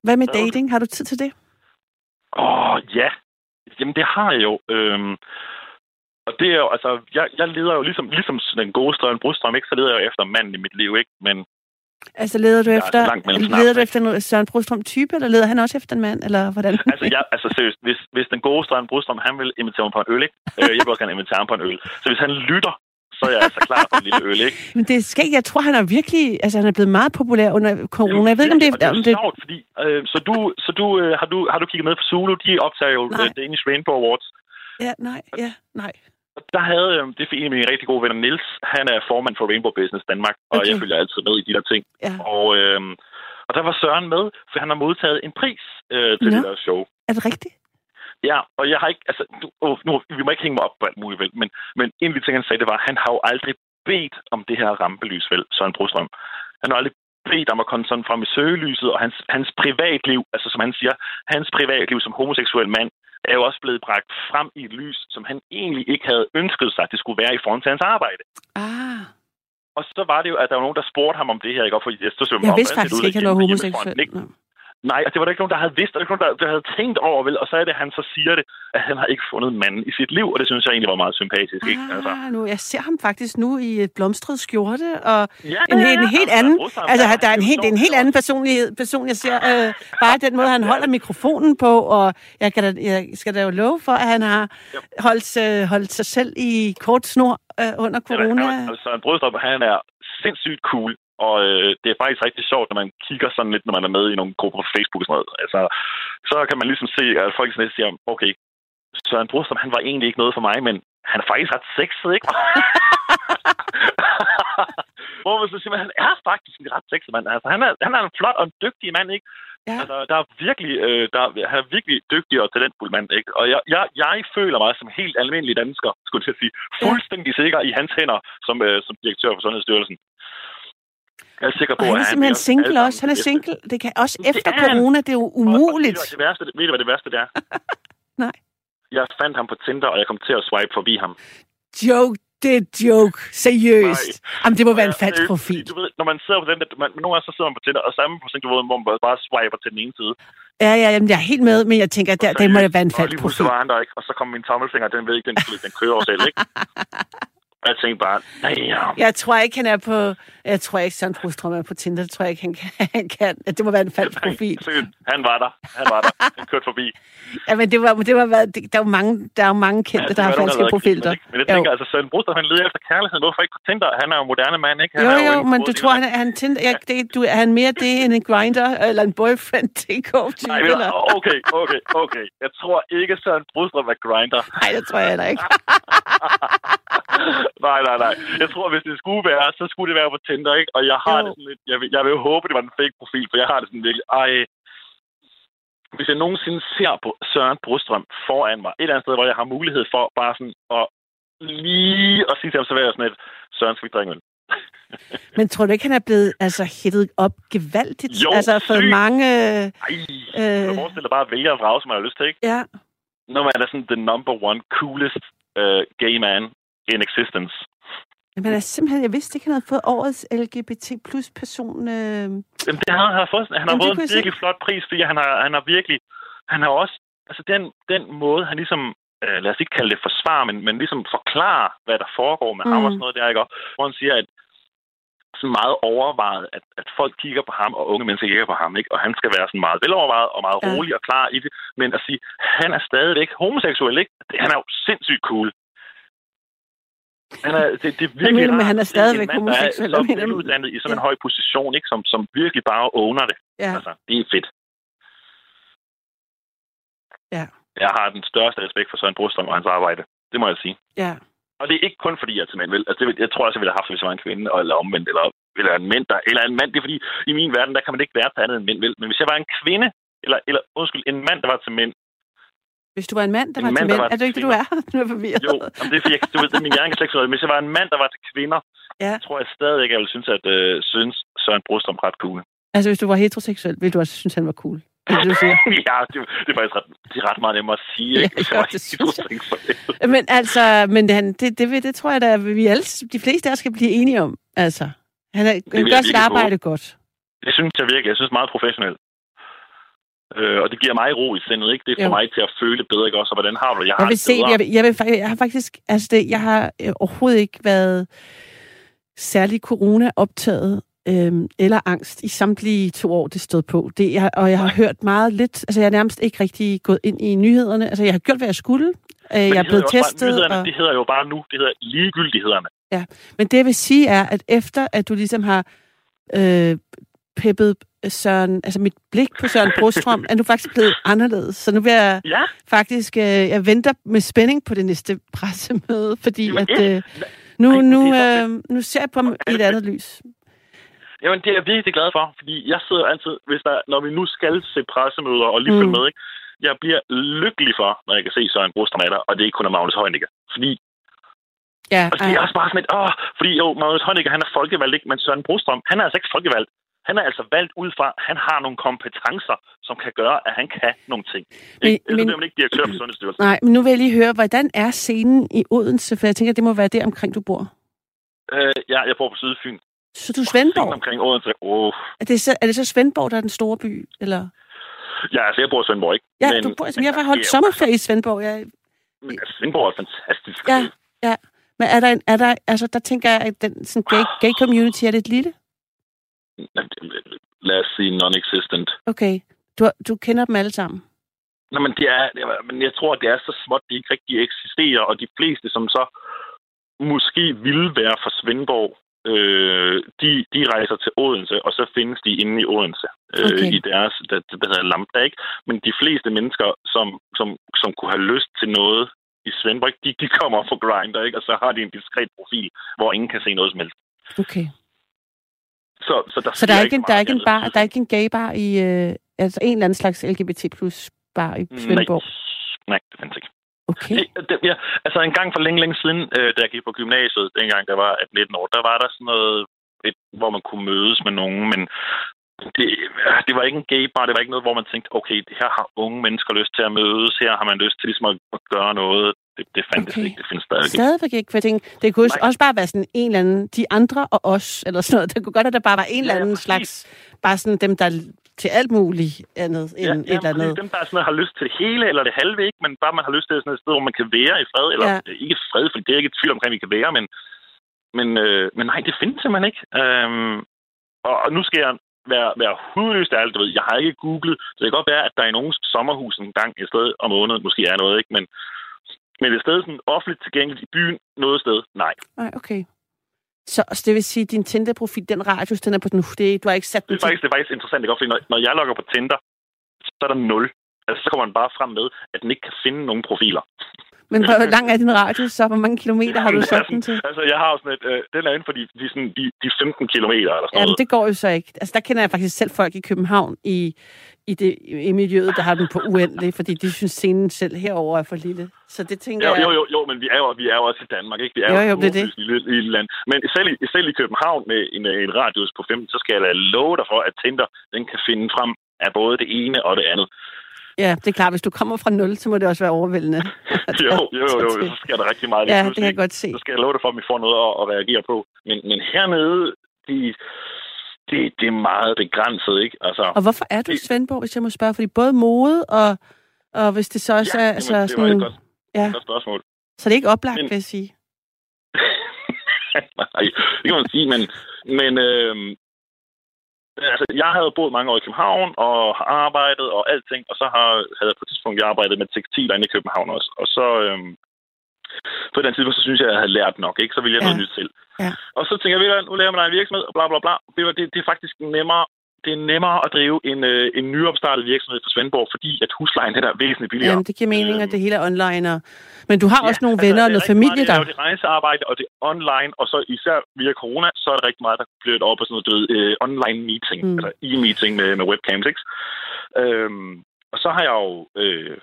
Hvad med dating? Har du tid til det? Åh, ja. Jamen, det har jeg jo. Øhm, og det er jo, altså, jeg, jeg leder jo ligesom, ligesom den gode Strøm Brudstrøm, ikke? Så leder jeg jo efter manden i mit liv, ikke? Men Altså leder du er efter, langt leder du efter en Søren Brostrøm type, eller leder han også efter en mand, eller hvordan? altså, jeg, altså seriøst, hvis, hvis den gode Strøm Brudstrøm, han vil invitere mig på en øl, ikke? Øh, jeg vil også gerne invitere ham på en øl. Så hvis han lytter, så er jeg altså klar på en lille øl, ikke? Men det skal Jeg tror, han er virkelig... Altså, han er blevet meget populær under corona. Jeg ved ikke, om det, Og det er om det fordi... Øh, så du, så du, øh, har, du, har du kigget med på Zulu? De optager jo Nej. øh, Danish Rainbow Awards. Ja, nej, ja, nej. Der havde, øh, det er en af mine rigtig gode venner, Nils. Han er formand for Rainbow Business Danmark, og Okay. jeg følger altid med i de der ting. Ja. Og, øh, og der var Søren med, for han har modtaget en pris øh, til Nå. det der show. Er det rigtigt? Ja, og jeg har ikke... Altså, du, oh, nu, vi må ikke hænge mig op på alt muligt, vel, men, men en af de ting, han sagde, det var, at han har jo aldrig bedt om det her rampelys, vel, Søren Brostrøm. Han har aldrig bedt om at komme sådan frem i søgelyset, og hans, hans privatliv, altså som han siger, hans privatliv som homoseksuel mand, er jo også blevet bragt frem i et lys, som han egentlig ikke havde ønsket sig, at det skulle være i forhold til hans arbejde. Ah, Og så var det jo, at der var nogen, der spurgte ham om det her, ikke? Og fordi jeg, så så jeg vidste faktisk ikke, at han var homoseksuel. Nej, og det var der ikke nogen, der havde vidst, og der ikke nogen, der, der havde tænkt over, vel? Og så er det, at han så siger det, at han har ikke fundet manden i sit liv, og det synes jeg egentlig var meget sympatisk, ikke? Altså, Ah, nu, jeg ser ham faktisk nu i et blomstret skjorte, og ja, en, helt, en helt anden... Altså, ja, der er en helt, det er en helt anden personlighed, person, jeg ser. Øh, bare den måde, han holder mikrofonen på, og jeg, kan da, jeg skal da jo love for, at han har holdt, øh, holdt sig selv i kort snor øh, under corona. Altså, Søren Brødstrup, han er sindssygt cool, og øh, det er faktisk rigtig sjovt, når man kigger sådan lidt, når man er med i nogle grupper på Facebook og sådan noget. Altså, så kan man ligesom se, at folk sådan lidt siger, okay, Søren Brødstrup, han var egentlig ikke noget for mig, men han er faktisk ret sexet, ikke? Hvor man så siger, man, han er faktisk en ret sexet mand. Altså, han, er, han er en flot og en dygtig mand, ikke? Ja. Altså, der er virkelig, øh, der, er- han er virkelig dygtig og talentfuld mand, ikke? Og jeg, jeg, jeg føler mig som helt almindelig dansker, skulle jeg til at sige, fuldstændig sikker i hans hænder som, øh, som direktør for Sundhedsstyrelsen. Jeg er sikker på, Og han er at simpelthen vil single også. Han er single. Det kan også Det efter er han. corona, det er jo bedste. Og- og umuligt. Det værste, ved du, hvad det værste det er? Nej. Jeg fandt ham på Tinder, og jeg kom til at swipe forbi ham. Joke, det er joke. Seriøst. Jamen, det må være en falsk profil. Du ved, når man sidder på den, der, man, nogle gange så sidder man på Tinder, og samme på du ved, hvor man bare swiper til den ene side. Ja, ja, jamen, jeg er helt med, men jeg tænker, at der, det må da være en Og falsk lige pludselig profil. var han der ikke, og så kom min tommelfinger, den ved ikke, den, den kører over selv, ikke? Jeg tænkte bare, nej, ja. Jeg tror ikke, han er på... Jeg tror ikke, Søren Brostrøm er på Tinder. Det tror jeg ikke, han kan. Han kan. At det må være en falsk profil. Han var der. Han var der. Han kørte forbi. Ja, men det var, det var, det, der er jo mange, der er jo mange kendte, der har det falske profiler. Men, men jeg tænker, altså, Søren Brostrøm, han leder efter kærlighed. Hvorfor ikke på Tinder? Han er jo en moderne mand, ikke? Han Jo, jo, en men du tror, han er, han Tinder, jeg, det, du, er han mere det end en grinder, eller en boyfriend Nej, eller? men, okay, okay, okay. Jeg tror ikke, Søren Brostrøm er grinder. Nej, det tror jeg heller ikke. nej, nej, nej. Jeg tror, hvis det skulle være, så skulle det være på Tinder, ikke? Og jeg har Jo. det sådan lidt... Jeg vil, jeg vil jo håbe, det var en fake profil, for jeg har det sådan virkelig... Ej, hvis jeg nogensinde ser på Søren Brostrøm foran mig, et eller andet sted, hvor jeg har mulighed for bare sådan at lige at sige til ham, så vil jeg sådan et, Søren, skal vi drikke øl? Men tror du ikke, han er blevet altså, hittet op gevaldigt? Jo, altså, fået sygt. mange... Ej, Øh. øh... jeg forestiller bare at vælge og vrage, som man har lyst til, ikke? Ja, Når man er sådan the number one coolest uh, gay man in existence. men er simpelthen... Jeg vidste ikke, han havde fået årets LGBT plus person... Øh... Jamen, det har han, har fået, han har Jamen, fået en virkelig flot pris, fordi han har, han har virkelig, han har også, altså den, den måde, han ligesom, øh, lad os ikke kalde det forsvar, men, men ligesom forklarer, hvad der foregår med mm. ham Mm. og sådan noget der, ikke? Og Hvor han siger, at sådan meget overvejet, at, at folk kigger på ham, og unge mennesker kigger på ham, ikke? Og han skal være sådan meget velovervejet og meget Ja. rolig og klar i det. Men at sige, han er stadigvæk homoseksuel, ikke? Det, han er jo sindssygt cool. Han er, det, det er virkelig mener han er stadigvæk en mand, homoseksuel? Er mener du? veluddannet i sådan en Ja. høj position, ikke? Som, som virkelig bare owner det. Ja, Altså, det er fedt. ja, Jeg har den største respekt for Søren Brostrøm og hans arbejde. Det må jeg sige. ja. Og det er ikke kun fordi, jeg er til mænd, vel? Altså, det, jeg tror også, jeg ville have haft, hvis jeg var en kvinde, eller omvendt, eller, eller en mænd, der, eller en mand. Det er fordi, i min verden, der kan man ikke være til andet end mænd, vel? Men hvis jeg var en kvinde, eller, eller undskyld, en mand, der var til mænd, Hvis du var en mand, der En var til mand, der mænd, var er du ikke det, du er? Nu er forvirret. jo, jamen, det er fordi, jeg, du ved, det min hjerne er slet ikke. Hvis jeg var en mand, der var til kvinder, Ja. tror jeg stadig ikke, jeg ville synes, at øh, synes Søren Brostrøm ret cool. Altså, hvis du var heteroseksuel, ville du også synes, han var cool. er det, du siger. ja, det, det er faktisk ret, det er ret meget nemmere at sige. Ikke? ja, var det synes jeg. på det. Men altså, men han, det, det, det, det tror jeg da, vi alle, de fleste af os skal blive enige om. Altså, han, er, han gør sit arbejde godt. Det synes jeg virkelig. Jeg synes meget professionelt. Øh, og det giver mig ro i sindet, ikke? Det får Jo. mig til at føle bedre, ikke også? Og hvordan har du det? Jeg har Jeg vil se, jeg, jeg, vil, jeg har faktisk, altså det, jeg har øh, overhovedet ikke været særlig corona-optaget øhm, eller angst i samtlige to år, det stod på. Det, jeg, og jeg har hørt meget lidt, altså jeg er nærmest ikke rigtig gået ind i nyhederne. Altså jeg har gjort, hvad jeg skulle. Øh, jeg er blevet bare- testet. Nyhederne, Og, det hedder jo bare nu, det hedder ligegyldighederne. men det jeg vil sige er, at efter at du ligesom har øh, peppet Søren, altså mit blik på Søren Brostrøm, er nu faktisk blevet anderledes. Så nu vil jeg Ja, faktisk, øh, jeg venter med spænding på det næste pressemøde, fordi Jamen, at øh, nu, Ej, nu, øh, nu ser jeg på ham i et andet lys. Jamen, det er jeg virkelig glad for, fordi jeg sidder altid, hvis der, når vi nu skal se pressemøder og lige Mm. følge med, ikke? jeg bliver lykkelig for, når jeg kan se Søren Brostrøm er der, og det er ikke kun er Magnus Heunicke. Fordi, Ja, og det er også bare sådan et, åh, fordi jo, Magnus Heunicke, han er folkevalgt, ikke? men Søren Brostrøm, han er altså ikke folkevalgt. Han er altså valgt ud fra, at han har nogle kompetencer, som kan gøre, at han kan nogle ting. Men- Ikke? Ellers men- man ikke direktør for Sundhedsstyrelsen. nej, men nu vil jeg lige høre, hvordan er scenen i Odense? For jeg tænker, det må være der omkring, du bor. Øh, ja, jeg bor på Sydfyn. Så du er Svendborg? omkring Odense. Oh. Er det, så, er det så Svendborg, der er den store by? Eller? Ja, altså, jeg bor i Svendborg, ikke? Ja, men, du bor, altså, jeg har det holdt er sommerferie i Svendborg. Jeg, Men, altså, Svendborg er fantastisk. Ja. ja. Men er der, en, er der, altså der tænker jeg, at den sådan gay, gay community er lidt lille? Lad os sige non-existent. Okay. Du, du kender dem alle sammen? Nå, men, det er, men jeg tror, at det er så småt, de ikke rigtig eksisterer, og de fleste, som så måske ville være fra Svendborg, øh, de, de rejser til Odense, og så findes de inde i Odense øh, Okay. i deres, det, det hedder Lambda, ikke? Men de fleste mennesker, som, som, som kunne have lyst til noget i Svendborg, de, de kommer fra Grindr, ikke? Og så har de en diskret profil, hvor ingen kan se noget som helst. Okay. Så, så der, Så der er ikke, en, der er ikke en bar, der er ikke en gay bar i, øh, altså en eller anden slags LGBT plus bar i Svendborg? Nej, nej, det findes ikke. Okay. Det, det, ja, altså en gang for længe, længe siden, øh, da jeg gik på gymnasiet, dengang der var 18-19 år, der var der sådan noget, et, hvor man kunne mødes med nogen, men det, det var ikke en gay bar, det var ikke noget, hvor man tænkte, okay, det her har unge mennesker lyst til at mødes, her har man lyst til ligesom at, at gøre noget. Det, det fandtes Okay. ikke, det findes stadig ikke. Stadigvæk ikke, for jeg tænker, det kunne Nej. også bare være sådan en eller anden, de andre og os, eller sådan noget. Det kunne godt være, at der bare var en eller Ja, anden præcis. slags, bare sådan dem, der er til alt muligt andet end Ja, et ja, eller andet. dem, der sådan, har lyst til det hele eller det halve, ikke? men bare man har lyst til sådan et sted, hvor man kan være i fred, eller Ja. ja. ikke fred, for det er ikke et tvivl omkring, vi kan være, men, men, øh, men nej, det findes simpelthen ikke. Øhm, og, og nu skal jeg være, være hudløst ærlig, du ved, jeg har ikke googlet, så det kan godt være, at der i nogle sommerhus en gang et sted om måneden måske er noget, ikke? Men, men et sted sådan offentligt tilgængeligt i byen, noget sted, nej. Nej, okay. Så, så det vil sige, at din Tinder-profil, den radius, den er på den, det, du har ikke sat Det den er faktisk, det er faktisk interessant, ikke? Fordi når, når jeg logger på Tinder, så er der 0. Altså, så kommer man bare frem med, at den ikke kan finde nogen profiler. Men hvor lang er din radius så? Hvor mange kilometer har du sat altså, den til? Altså, jeg har sådan et... Øh, den er inden for de, de, sådan, de, de 15 kilometer eller sådan Jamen, noget. det går jo så ikke. Altså, der kender jeg faktisk selv folk i København i, i, det, i miljøet, der har den på uendelig, fordi de synes, scenen selv herover er for lille. Så det tænker Jo, jeg... jo, jo, jo, men vi er jo, vi er jo også i Danmark, ikke? Vi er Jo, jo, jo, et det er det. lille, lille land. Men selv i, selv i København med en, en radius på 15, så skal jeg da love dig for, at Tinder, den kan finde frem af både det ene og det andet. Ja, det er klart. Hvis du kommer fra nul, så må det også være overvældende. Jo, jo, jo, jo, så skal der rigtig meget Ja, det kan jeg godt se. Så skal jeg love dig for, at vi får noget at, at reagere på. Men, men hernede, de, det, det er meget begrænset, ikke? Altså, Og hvorfor er du i Svendborg, hvis jeg må spørge? Fordi både mode og, og hvis det så også Ja, er... jamen, Altså, det var sådan, et godt, ja, godt spørgsmål. så det er ikke oplagt, Men- vil jeg sige. Nej, det kan man sige, men, men øh, altså, jeg havde boet mange år i København og har arbejdet og alting, og så har, havde jeg på et tidspunkt jeg arbejdet med tekstiler inde i København også. Og så øh, på den tidspunkt, så synes jeg, at jeg havde lært nok, ikke? Så ville jeg Ja. noget nyt selv. Ja. Og så tænker jeg, ved du nu laver man en virksomhed, og bla bla bla. Hvad, Det, det er faktisk nemmere det er nemmere at drive en, øh, en nyopstartet virksomhed for Svendborg, fordi at huslejen er væsentligt billigere. Jamen, det giver mening, Øhm, at det hele er online. Og... Men du har også nogle altså, venner og noget familie meget, der. Det er jo det rejsearbejde, og det er online, og så især via corona, så er det rigtig meget, der bliver over på sådan noget øh, online meeting, Mm. eller e-meeting med, med webcams, ikke? Øhm, og så har jeg jo øh,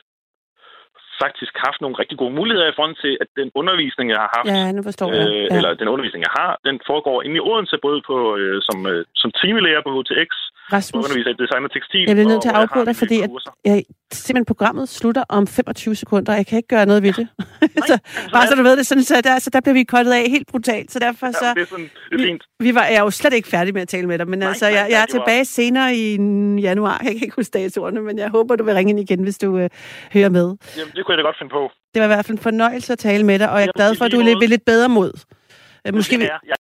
faktisk haft nogle rigtig gode muligheder i forhold til, at den undervisning, jeg har haft, Ja, nu forstår jeg. øh, Ja. eller den undervisning, jeg har, den foregår inde i Odense, både på, øh, som, øh, som timelærer på HTX, Rasmus, underviser i design og tekstil. jeg bliver nødt til at afbryde dig, fordi at, jeg, simpelthen programmet slutter om 25 sekunder, og jeg kan ikke gøre noget ved det. så, så bare så du ved det, sådan, så, der, så der bliver vi kottet af helt brutalt. Så derfor så... Ja, det er sådan, det er fint. Vi var, jeg er jo slet ikke færdig med at tale med dig, men Nej, altså, nej, jeg, jeg er det var- tilbage senere i januar. Jeg kan ikke huske datoerne, men jeg håber, du vil ringe ind igen, hvis du øh, hører med. Jamen, det kunne jeg da godt finde på. Det var i hvert fald en fornøjelse at tale med dig, og jeg er glad for, at du er lidt bedre mod. Øh, Det Måske, vi, er. Jeg